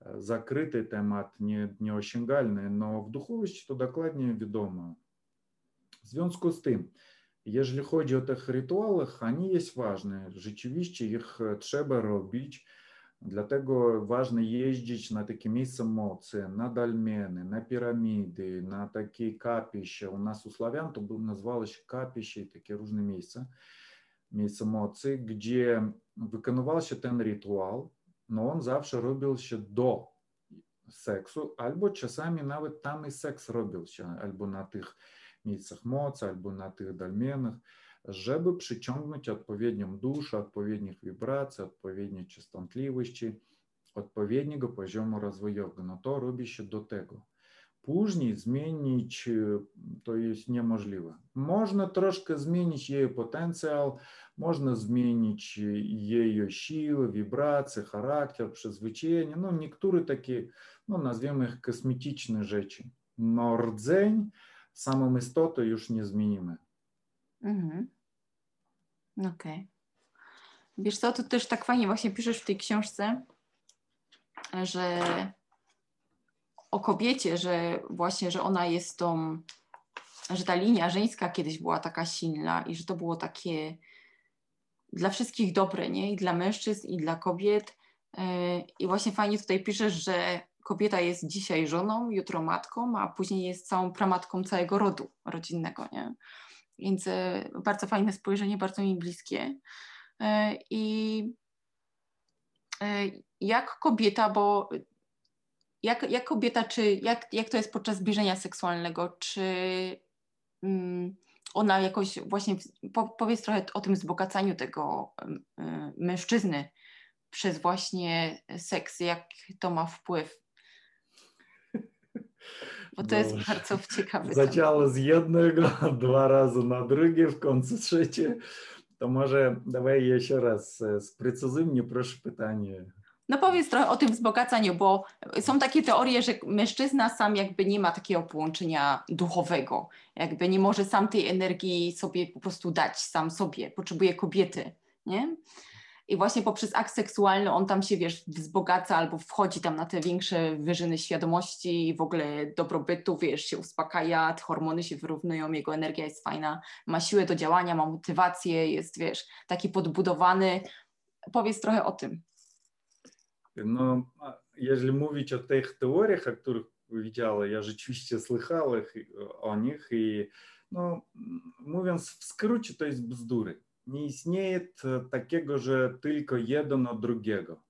э, закрытый темат, не, не ощенгальний, но в духовищі то докладнее відомо. В зв'язку з тим, Jeżeli chodzi o tych rytuałach, oni jest ważne. Rzeczywiście ich trzeba robić. Dlatego ważne jeździć na takie miejsca mocy, na dalmeny, na piramidy, na takie kapisze. U nas u Sławian to był, nazywało się kapisze i takie różne miejsca, miejsca mocy, gdzie wykonywał się ten rytuał, no on zawsze robił się do seksu, albo czasami nawet tam i seks robił się, albo na tych miejscach mocy albo na tych dolmenach, żeby przyciągnąć odpowiednią duszę, odpowiednich wibracji, odpowiedniej częstotliwości, odpowiedniego poziomu rozwojowego. No to robi się do tego. Później zmienić to jest niemożliwe. Można troszkę zmienić jej potencjał, można zmienić jej siły, wibracje, charakter, przyzwyczajenie. No niektóre takie, no nazwiemy ich kosmetyczne rzeczy. Но рдзень samą istotę już nie zmienimy. Mhm. Okej. Okay. Wiesz co, to też tak fajnie właśnie piszesz w tej książce, że o kobiecie, że właśnie, że ona jest tą, że ta linia żeńska kiedyś była taka silna i że to było takie dla wszystkich dobre, nie? I dla mężczyzn, i dla kobiet. E, I właśnie fajnie tutaj piszesz, że kobieta jest dzisiaj żoną, jutro matką, a później jest całą pramatką całego rodu rodzinnego, nie? Więc e, bardzo fajne spojrzenie, bardzo mi bliskie. E, I e, jak kobieta, bo jak, jak kobieta, czy jak, jak to jest podczas zbliżenia seksualnego, czy mm, ona jakoś właśnie, powiedz trochę o tym wzbogacaniu tego mężczyzny przez właśnie seks, jak to ma wpływ bo to jest no. bardzo ciekawe. Zaczęło z jednego, dwa razy na drugie, w końcu trzecie. To może dawaj jeszcze raz, e, sprecyzuj mnie proszę pytanie. No powiedz trochę o tym wzbogacaniu, bo są takie teorie, że mężczyzna sam jakby nie ma takiego połączenia duchowego, jakby nie może sam tej energii sobie po prostu dać, sam sobie, potrzebuje kobiety, nie? i właśnie poprzez akt seksualny on tam się, wiesz, wzbogaca albo wchodzi tam na te większe wyżyny świadomości i w ogóle dobrobytu, wiesz, się uspokaja, te hormony się wyrównują, jego energia jest fajna, ma siłę do działania, ma motywację, jest, wiesz, taki podbudowany. Powiedz trochę o tym. No, jeżeli mówić o tych teoriach, o których widziałem, ja rzeczywiście słyszałem o nich i no, mówiąc w skrócie, to jest bzdury nie istnieje takiego, że tylko jeden od drugiego.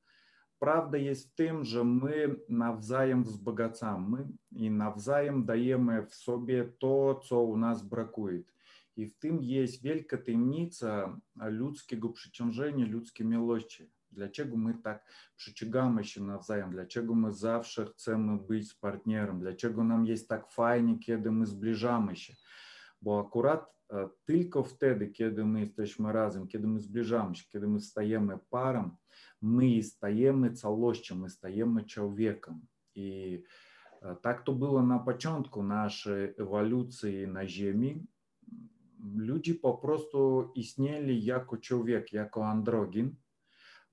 Prawda jest w tym, że my nawzajem wzbogacamy i nawzajem dajemy w sobie to, co u nas brakuje. I w tym jest wielka tajemnica ludzkiego przyciążenia, ludzkiej miłości. Dlaczego my tak przyciągamy się nawzajem? Dlaczego my zawsze chcemy być z partnerem? Dlaczego nam jest tak fajnie, kiedy my zbliżamy się? Bo akurat Tylko wtedy, kiedy my jesteśmy razem, kiedy my zbliżamy się, kiedy my stajemy parą, my stajemy całością, my stajemy człowiekiem. I tak to było na początku naszej ewolucji na Ziemi. Ludzie po prostu istnieli jako człowiek, jako androgin,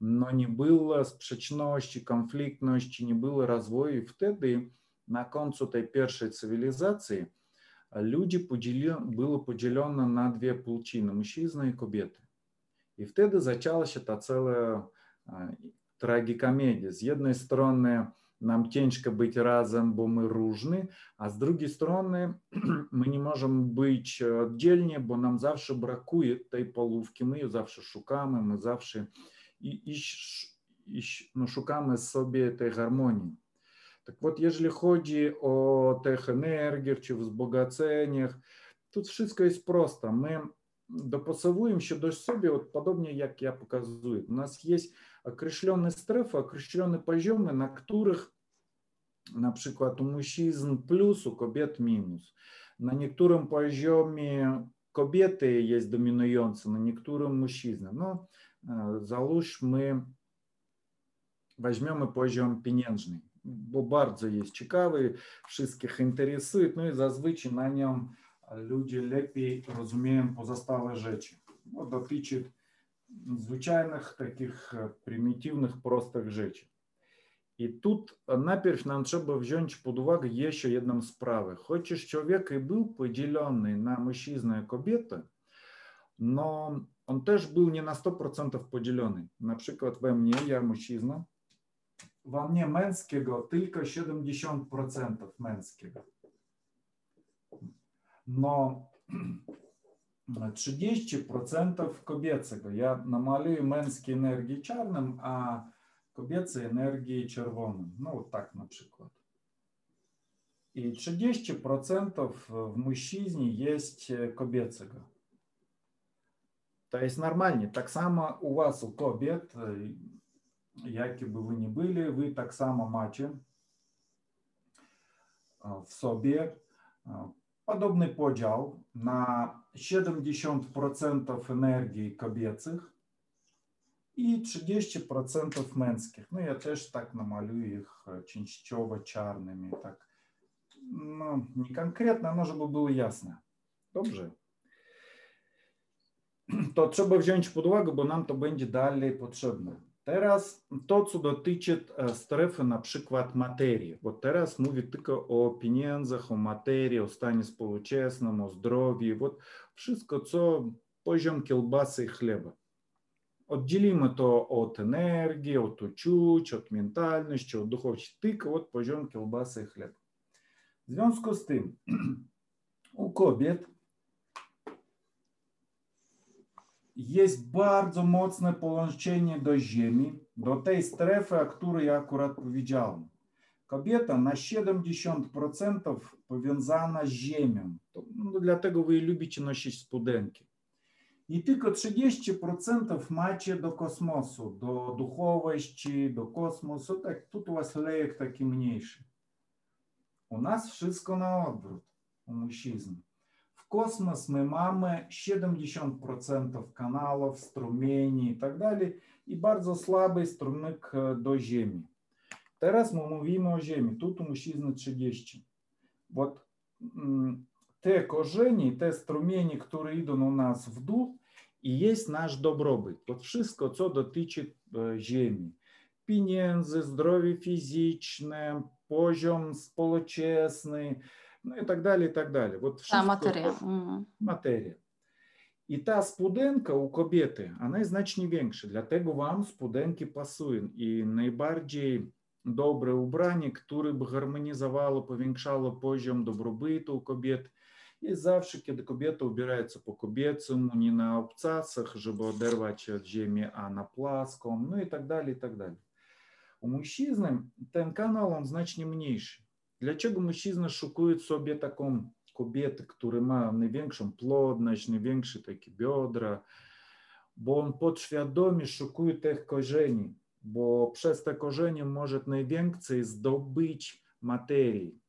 no nie było sprzeczności, konfliktności, nie było rozwoju. Wtedy na końcu tej pierwszej cywilizacji – Люди поділі, було поділено на дві полчини мужчини і кобіти. І вtedy зачалася та ціла трагікомедія. З однієї сторони, нам тяжко бути разом, бо ми ружні, а з другої сторони, ми не можемо бути віддільні, бо нам завжди бракує тієї половки. Ми її завжди шукаємо, ми завжди і, і, і, ну, шукаємо собі цієї гармонії. Так вот, jeżeli chodzi o tych energiach czy wzbogaceniach, тут wszystko jest prosto. My допасовуем się do siebie, вот podobnie jak ja pokazuję. У нас есть окрещенные стрефы, окрещенные позиомы, на których na przykład u mężczyzn plus, u kobiet minus. Na niektórym poziomie kobiety jest dominujące, na niektórym mężczyzna. No, załóżmy, weźmiemy poziom pieniężny bo bardzo jest ciekawy, wszystkich interesuje, no i zazwyczaj na nią ludzie lepiej rozumieją pozostałe rzeczy. No, dotyczy zwyczajnych, takich prymitywnych, prostych rzeczy. I tu najpierw nam trzeba wziąć pod uwagę jeszcze jedną sprawę. Chociaż człowiek i był podzielony na mężczyznę i kobietę, no on też był nie na 100% podzielony. Na przykład we mnie, ja mężczyzna, Во мне męskiego tylko 70% męskiego. Но no, 30% kobiecego. Ja намалюю męskiej energii czarnym, a kobiecej energii czerwonym. No tak na przykład. I 30% w mężczyźnie jest e, kobiecego. To jest normalnie. Tak samo u was, u kobiet, e, Які by ви не були, ви так само маєте в собі Podobny podział na 70% energii kobiecych i 30% męskich. No ja też tak namaluję ich e, częściowo czarnymi, tak. No, nie konkretnie, no żeby było jasne. Dobrze. To trzeba wziąć pod uwagę, bo nam to będzie dalej potrzebne. Teraz to, co dotyczy strefy na przykład materii, bo teraz mówię tylko o pieniądzach, o materii, o stanie społecznym, o zdrowiu, вот wszystko, co poziom kiełbasy i chleba. Oddzielimy to od energii, od uczuć, od mentalności, od duchowości, tylko od poziom kiełbasy i chleba. W związku z tym u kobiet jest bardzo mocne połączenie do ziemi, do tej strefy, o której ja akurat powiedziałem. Kobieta na 70% powiązana z ziemią. To, no, dlatego wy lubicie nosić spodenki. I tylko 30% macie do kosmosu, do duchowości, do kosmosu. Tak, tu u was lejek taki mniejszy. U nas wszystko na odwrót, u mężczyzn космос, мы mamy 70% kanałów, strumieni i tak dalej i bardzo słaby strumyk do Ziemi. Teraz mówimy o Ziemi, tu u mężczyzny 30. Вот te korzenie, te strumienie, które idą u nas w dół i jest nasz dobrobyt. Вот wszystko, co dotyczy Ziemi. Pieniędzy, zdrowie fizyczne, poziom społeczny, ну і так далі. і так далі. От а, матерія. матерія. І та спуденka u kobiety, ona jest znacznie większa, dlatego wam spudenki pasują i najbardziej dobre ubranie, które by harmonizowało, powiększało poziom dobrobytu u kobiet. Jest zawsze, kiedy kobieta ubiera się po kobiecemu, nie na obcasach, żeby oderwać się od ziemi, a na płaską, no i tak dalej, i tak dalej. U mężczyzn ten kanał, on znacznie mniejszy. Dlaczego mężczyzna szukuje sobie taką kobietę, która ma największą plodność, największe takie biodra? Bo on podświadomie szukuje tych korzeni, bo przez te korzenie może najwięcej zdobyć materii.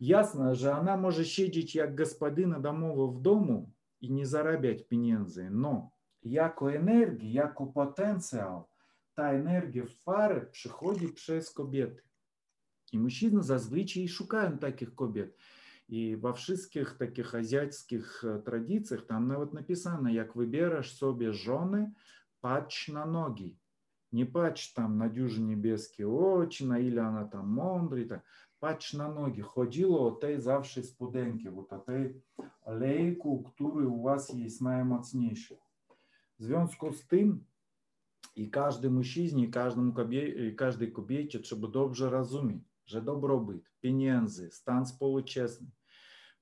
Jasne, że ona może siedzieć jak gospodyna domowa w domu i nie zarabiać pieniędzy, no jako energii, jako potencjał, ta energia w parę przychodzi przez kobiety. І мужчини зазвичай шукають таких кобіт. І во всіх таких азіатських э, традиціях там навіть написано, як вибереш собі жони, пач на ноги. Не пач там на дюжі небескі очі, на ілі вона там мондрі, так. пач на ноги. Ходило о той завжди спуденьки, вот о той лейку, який у вас є наймоцніший. В зв'язку з тим, і кожен мужчина, і кожному кобі... і кожній кобіті, щоб добре розуміти. że dobrobyt, pieniędzy, stan społeczny,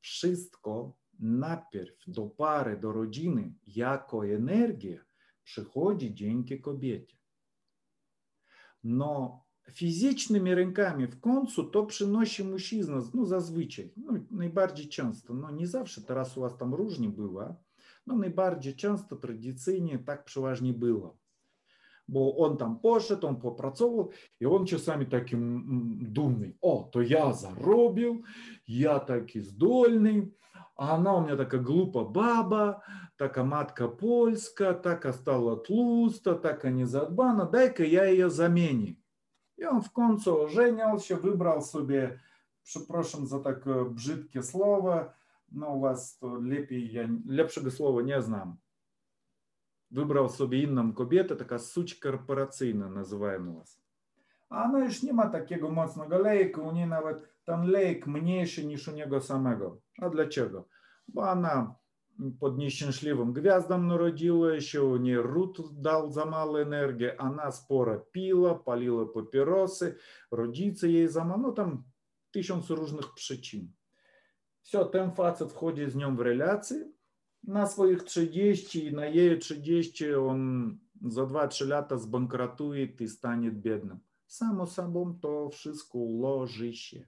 wszystko najpierw do pary, do rodziny, jako energia przychodzi dzięki kobiecie. No, fizycznymi rękami w końcu to przynosi mężczyzna, no zazwyczaj, no, najbardziej często, no nie zawsze, teraz u was tam różnie było, no najbardziej często tradycyjnie tak przeważnie było. бо он там пошит, он попрацовував, і он часами таким думний: о, то я заробив, я такий здольний. А она у меня такая глупа баба, такая матка польская, такая стала тлуста, такая незадбана, дай-ка я ее заменю. И он в конце оженился, выбрал себе, прошу за такое э, бжитке слово, но у вас лепи, я, лепшего слова не знаю. Выбрал собі інна кобєта, така суч корпораційна, називаємо вас. А вона ж нема такого моцного лейка, у неї навіть там лейк менший, ніж у нього самого. А для чого? Бо вона под несчастливым гвяздом народила, еще у нее Рут дал за мало энергии, она спора пила, палила папиросы, родиться ей за мало, ну там тысячу разных причин. Все, тем фацет входит с ним в реляции, на swoich 30 i на jej 30 on за 2-3 lata zbankrutuje i stanie biednym. Само sobą то wszystko ułoży się.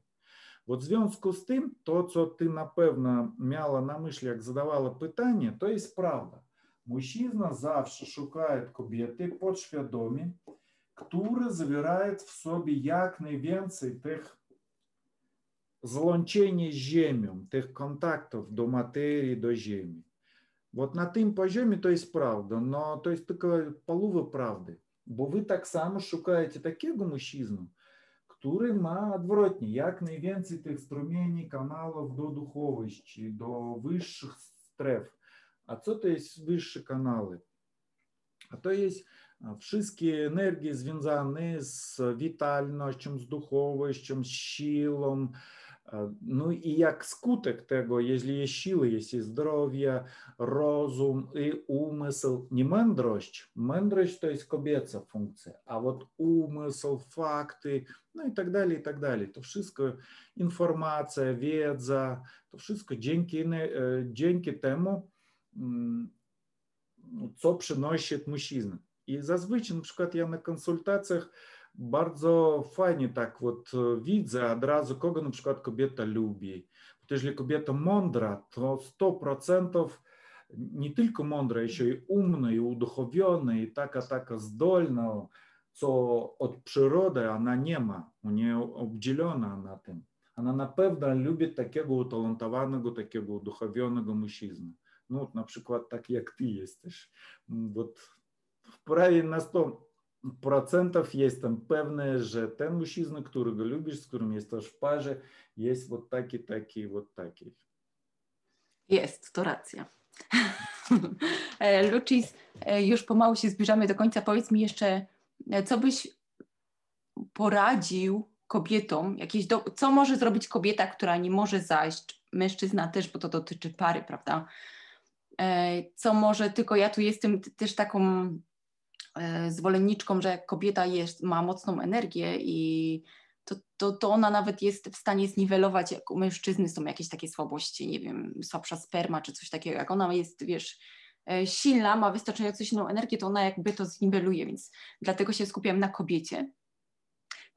От в зв'язку з тим, то, що ти, напевно, мала на мислі, як задавала питання, то є правда. Мужчина завжди шукає кобіти підсвідомі, які завирають в собі як найвінці тих злончень з землю, тих контактів до матерії, до землі. От na tym poziomie to jest prawda, но то є тільки полови правди. Бо ви так само шукаєте такого мужчину, który ma odwrotnie, jak najwięcej tych strumieni, kanałów do duchowości, do wyższych stref. A co to jest wyższe kanały? A to jest wszystkie energie związane z witalnością, z duchowością, z siłą, no i jak skutek tego, jeśli jest siły, jest zdrowie, rozum i umysł, nie mądrość. Mądrość to jest kobieca funkcja, a вот umysł, fakty, no i tak dalej, i tak dalej. To wszystko, informacja, wiedza, to wszystko dzięki, e, temu, mm, co przynosi mężczyzna. I zazwyczaj, na przykład ja na konsultacjach bardzo fajnie tak вот e, widzę od razu, kogo na przykład kobieta lubi. jeżeli kobieta mądra, to 100% nie tylko mądra, jeszcze i umna, i uduchowiona, i taka, taka zdolna, co od przyrody ona nie ma, u niej obdzielona na tym. Ona na pewno lubi takiego utalentowanego, takiego uduchowionego mężczyzny, no, na przykład tak jak ty jesteś, mm, Вот, вправе to 100, procentów есть там певное ten mężczyzna którego lubisz, z którym jesteś w parze, jest вот taki, taki, вот taki. Jest, to racja. E, Lucis, e, już pomału się zbliżamy do końca. Powiedz mi jeszcze, e, co byś poradził kobietom, jakieś do, co może zrobić kobieta, która nie może zajść, mężczyzna też, bo to dotyczy pary, prawda? Co może, tylko ja tu jestem też taką E, zwolenniczką, że jak kobieta jest, ma mocną energię i to, to, to ona nawet jest w stanie zniwelować, jak u mężczyzny są jakieś takie słabości, nie wiem, słabsza sperma czy coś takiego. Jak ona jest, wiesz, e, silna, ma wystarczająco silną energię, to ona jakby to zniweluje, więc dlatego się skupiam na kobiecie.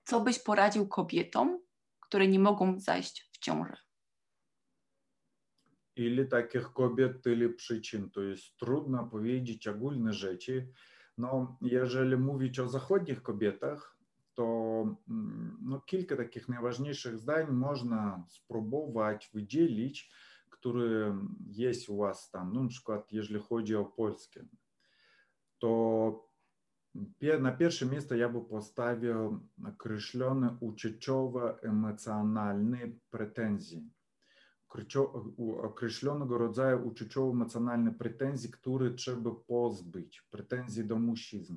Co byś poradził kobietom, które nie mogą zajść w ciążę? Ile takich kobiet, tyle przyczyn. To jest trudno powiedzieć ogólne rzeczy. No, jeżeli mówić o zachodnich kobietach, to no, kilka takich najważniejszych zdań można spróbować wydzielić, które jest u Was tam. No, na przykład, jeżeli chodzi o polskie, to na pierwsze miejsce ja bym postawił określone uczuciowo-emocjonalne pretensje. окрещенного родзаю учучово эмоциональной претензии, которые треба позбыть, претензії до мужчизн.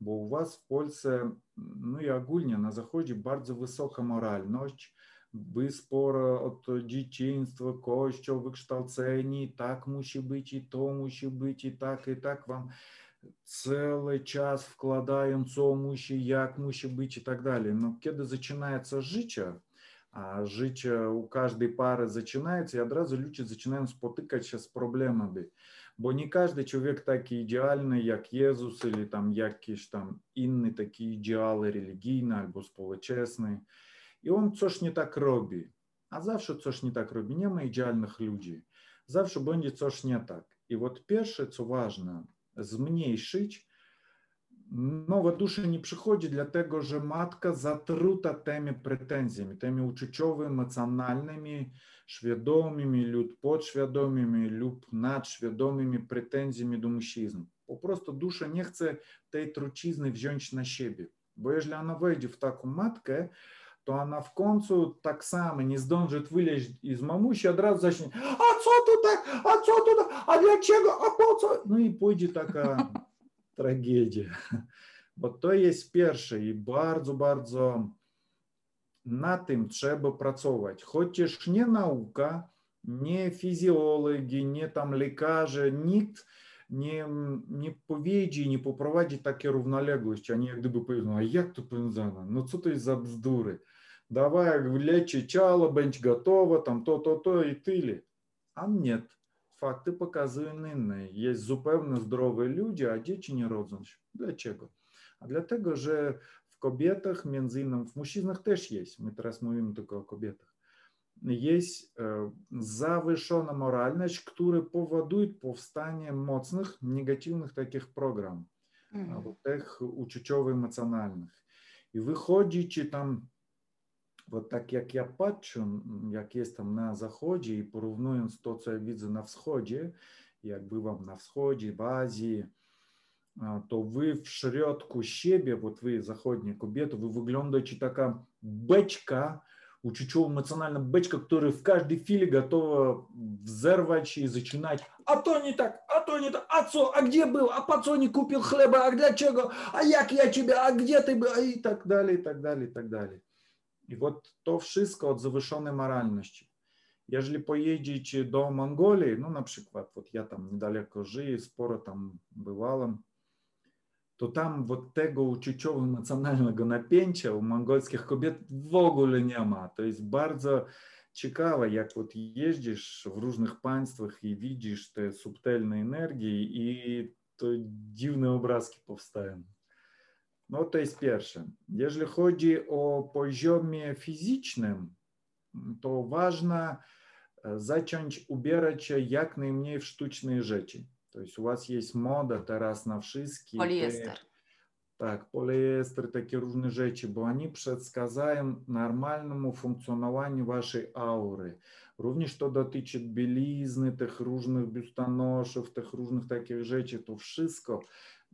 Бо у вас в Польсce, ну і огульnie на заході, дуже висока моральність, ви спора от дитинства, кощо виkształceni, так мусить быть, и то мусить бути, і так, і так вам целый час вкладаем, что мусить, як мусить быть и так далее. Но когда начинается життя, А Життя э, у кожної пари починається, і одразу люди починають спотикатися з проблемами. Бо не кожен чоловік такий ідеальний, як Єзус, або там якісь там інші такі ідеали релігійні або сполочесні. І він щось не так робить. А завжди щось не так робить. Нема ідеальних людей. Завжди буде щось не так. І от перше, що важливо, зменшити Много дуszy nie przychodzi, dlatego że matka zatruta tymi pretensjami, tymi uczuciowymi, emocjonalnymi, świadomymi lub podświadomymi lub nadświadomymi pretensjami do mężczyzn. Po prostu dusza nie chce tej trucizny wziąć na siebie, bo jeżeli ona wejdzie w taką matkę, to ona w końcu tak samo nie zdąży wyleźć z mamusi, od razu zacznie, a co tu tak, a co tu tak, a dlaczego, a po co? No i pójdzie taka трагедія. Бо то є перше, і дуже, дуже над тим треба працювати. Хочеш не наука, не фізіологи, не там лікарі, ніхто не, не powiedzi, не poprovadzi takie równoległości, a nie jak gdyby powiedział, a jak to pędzana, no co to jest za bzdury, dawaj, leci ciało, będzie gotowe, tam to, to, to i tyle. A nie, Fakty pokazują inne. Jest zupełnie zdrowe ludzie, a dzieci nie rodzą się. Dlaczego? A dlatego, że w kobietach, między innymi w mężczyznach też jest, my teraz mówimy tylko o kobietach, jest zawyżona moralność, która powoduje powstanie mocnych, negatywnych takich programów, mm. tych uczuciowo-emocjonalnych. I wychodzi, czy tam вот так як я бачу, як є там на заході, і порівнюю з то, що я бачу на всході, як бувам на всході, в Азії, а, то ви в шрёдку себе, вот вы, заходние кубеты, вы выглядаете такая бечка, учичу эмоционально бечка, которая в каждой филе готова взорвать и зачинать. А то не так, а то не так, отцо, а, а где был, а пацо не купил хлеба, а для чего, а як я тебе, а где ты был, и так далее, и так далее, и так далее. I вот to wszystko od zawyżonej moralności. Jeżeli pojedziecie do Mongolii, no na przykład, вот ja tam niedaleko żyję, sporo tam bywałem, to tam вот tego uczucia emocjonalnego napięcia u mongolskich kobiet w ogóle nie ma. To jest bardzo ciekawe, jak вот jeździsz w różnych państwach i widzisz te subtelne energie i to dziwne obrazki powstają. No to jest pierwsze. Jeżeli chodzi o poziomie fizycznym, to ważne zacząć ubierać się jak najmniej w sztuczne rzeczy. To jest u was jest moda teraz na wszystkie. Poliester. Te, tak, poliester, takie różne rzeczy, bo oni przedskazają normalnemu funkcjonowaniu waszej aury. Również to dotyczy bielizny, tych różnych biustonoszów, tych różnych takich rzeczy. To wszystko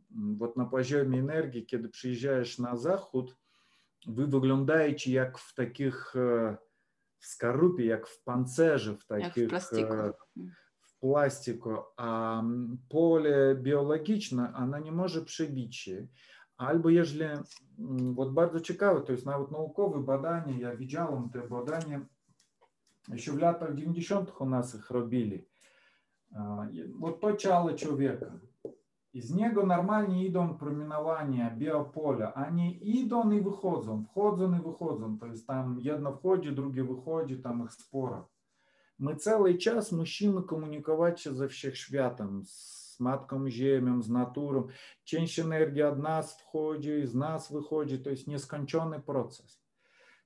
вот на poziomie energii, kiedy przyjeżdżasz na zachód, wy wyglądajcie jak w takich w skorupie, jak w pancerze, w takich jak w plastiku. w plastiku, a pole biologiczne, ono nie może przebić się. Albo jeżeli, вот bardzo ciekawe, to jest nawet naukowe badanie, ja widziałem te badania, еще в летах 90-х у нас их робили. Вот почало человека. Iz niego normalnie idą promienowania biopola, a nie idą i wychodzą, wchodzą i wychodzą. To jest tam jedno wchodzi, drugie wychodzi, tam ich sporo. My cały czas musimy komunikować się ze wszechświatem, z Matką Ziemią, z naturą. Część energii od nas wchodzi, z nas wychodzi. To jest nieskończony proces.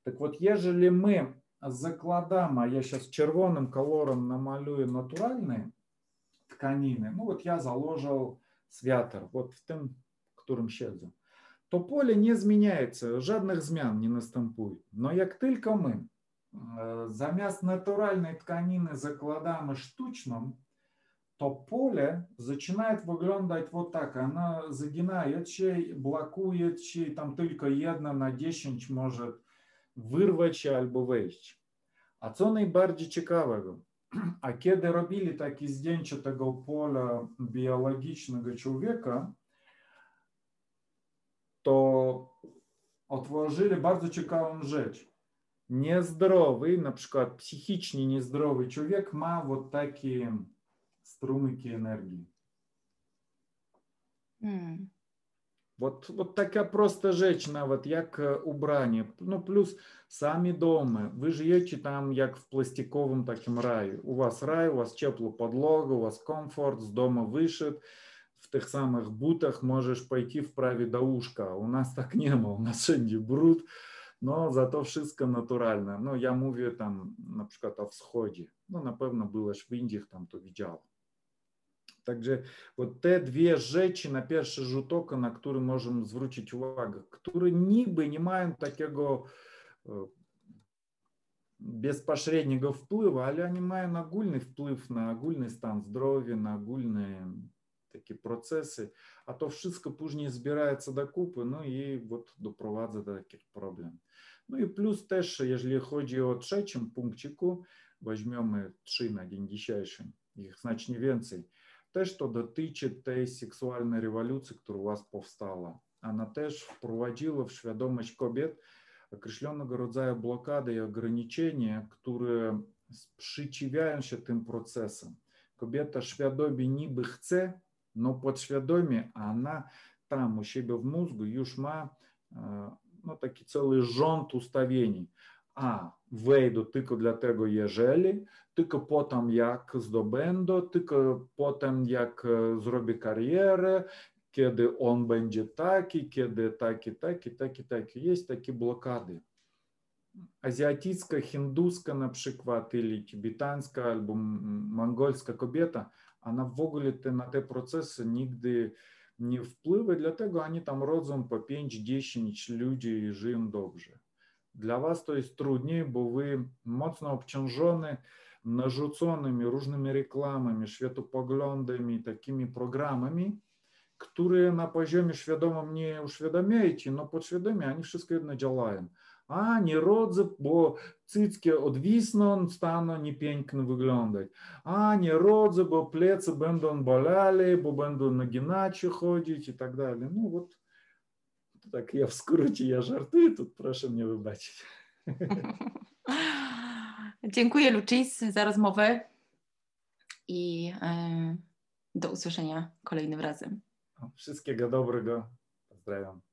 Так вот, ежели мы закладаем, а я сейчас червоным колором намалюю натуральные тканины, ну вот я заложил святар, вот в tym, которым którym то поле не изменяется, жадных змін не наступує. Но як тільки ми замість натуральної тканини закладаем штучным, то поле начинает виглядати вот так. она загинає, чи блокує, чи там только одна на 10 може вирвати альбо вийти. А це найбільше цікавого а кеды робили так из денчатого поля биологичного человека, то отложили bardzo ciekawą жечь. Нездоровый, например, психичный нездоровый человек ма вот такие струмыки энергии. Mm вот от така проста речна, от як э, убрання. Ну, плюс самі доми. Ви живете там як в пластиковому такому раю. У вас рай, у вас теплу подлога, у вас комфорт, з дому вишит. В тих самих бутах можеш пойти вправі до ушка. А у нас так нема, у нас всюди бруд, но зато все натурально. Ну, я мовлю там, наприклад, о всході. Ну, напевно, було ж в Індіях, там то віддяло также вот те дві rzeczy на перший rzut на які можемо звертати увагу, які ніби не мають такого э, безпосереднього впливу, але вони мають нагульний вплив на агульний стан здоров'я, на агульні такі процеси, а то wszystko później збирається докупи, ну і вот допровадить до таких проблем. Ну і плюс теж, якщо ході о третім пунктику, возьмемо три на день дійсяйшим, їх значно більше, те, що дотичить тієї сексуальної революції, яка у вас повстала. Она теж впроводила в свідомість кобіт окрещеного роdzaju блокади і ограничення, які спричиняються тим процесом. Кобіта свідомі ніби хоче, но подсвідомі а вона там у себе в мозгу już ma ну, такий цілий жонт уставлений. a wejdę tylko dlatego, jeżeli, tylko potem jak zdobędą, tylko potem jak e, zrobię karierę, kiedy on będzie taki, kiedy taki, taki, taki, taki. Jest takie blokady. Azjatycka, hinduska na przykład, ili tybetańska, albo mongolska kobieta, ona w ogóle te, na te procesy nigdy nie wpływa, dlatego oni tam rodzą po 5-10 ludzi i żyją dobrze. Для вас to jest trudniej, bo wy mocno obciążony narzuconymi różnymi reklamami, światopoglądami, takimi programami, которые на poziomie świadomym nie uświadamiacie, no podświadomie oni wszystko jedno działają. A, nie rodzę, bo cyckie odwisną, staną niepięknie wyglądać. A, nie rodzę, bo plecy będą bolali, bo będą naginacie chodzić i tak dalej. No, вот Tak ja w skrócie, ja żartuję, to proszę mnie wybaczyć. Dziękuję Lucis za rozmowę i e, do usłyszenia kolejnym razem. Wszystkiego dobrego. Pozdrawiam.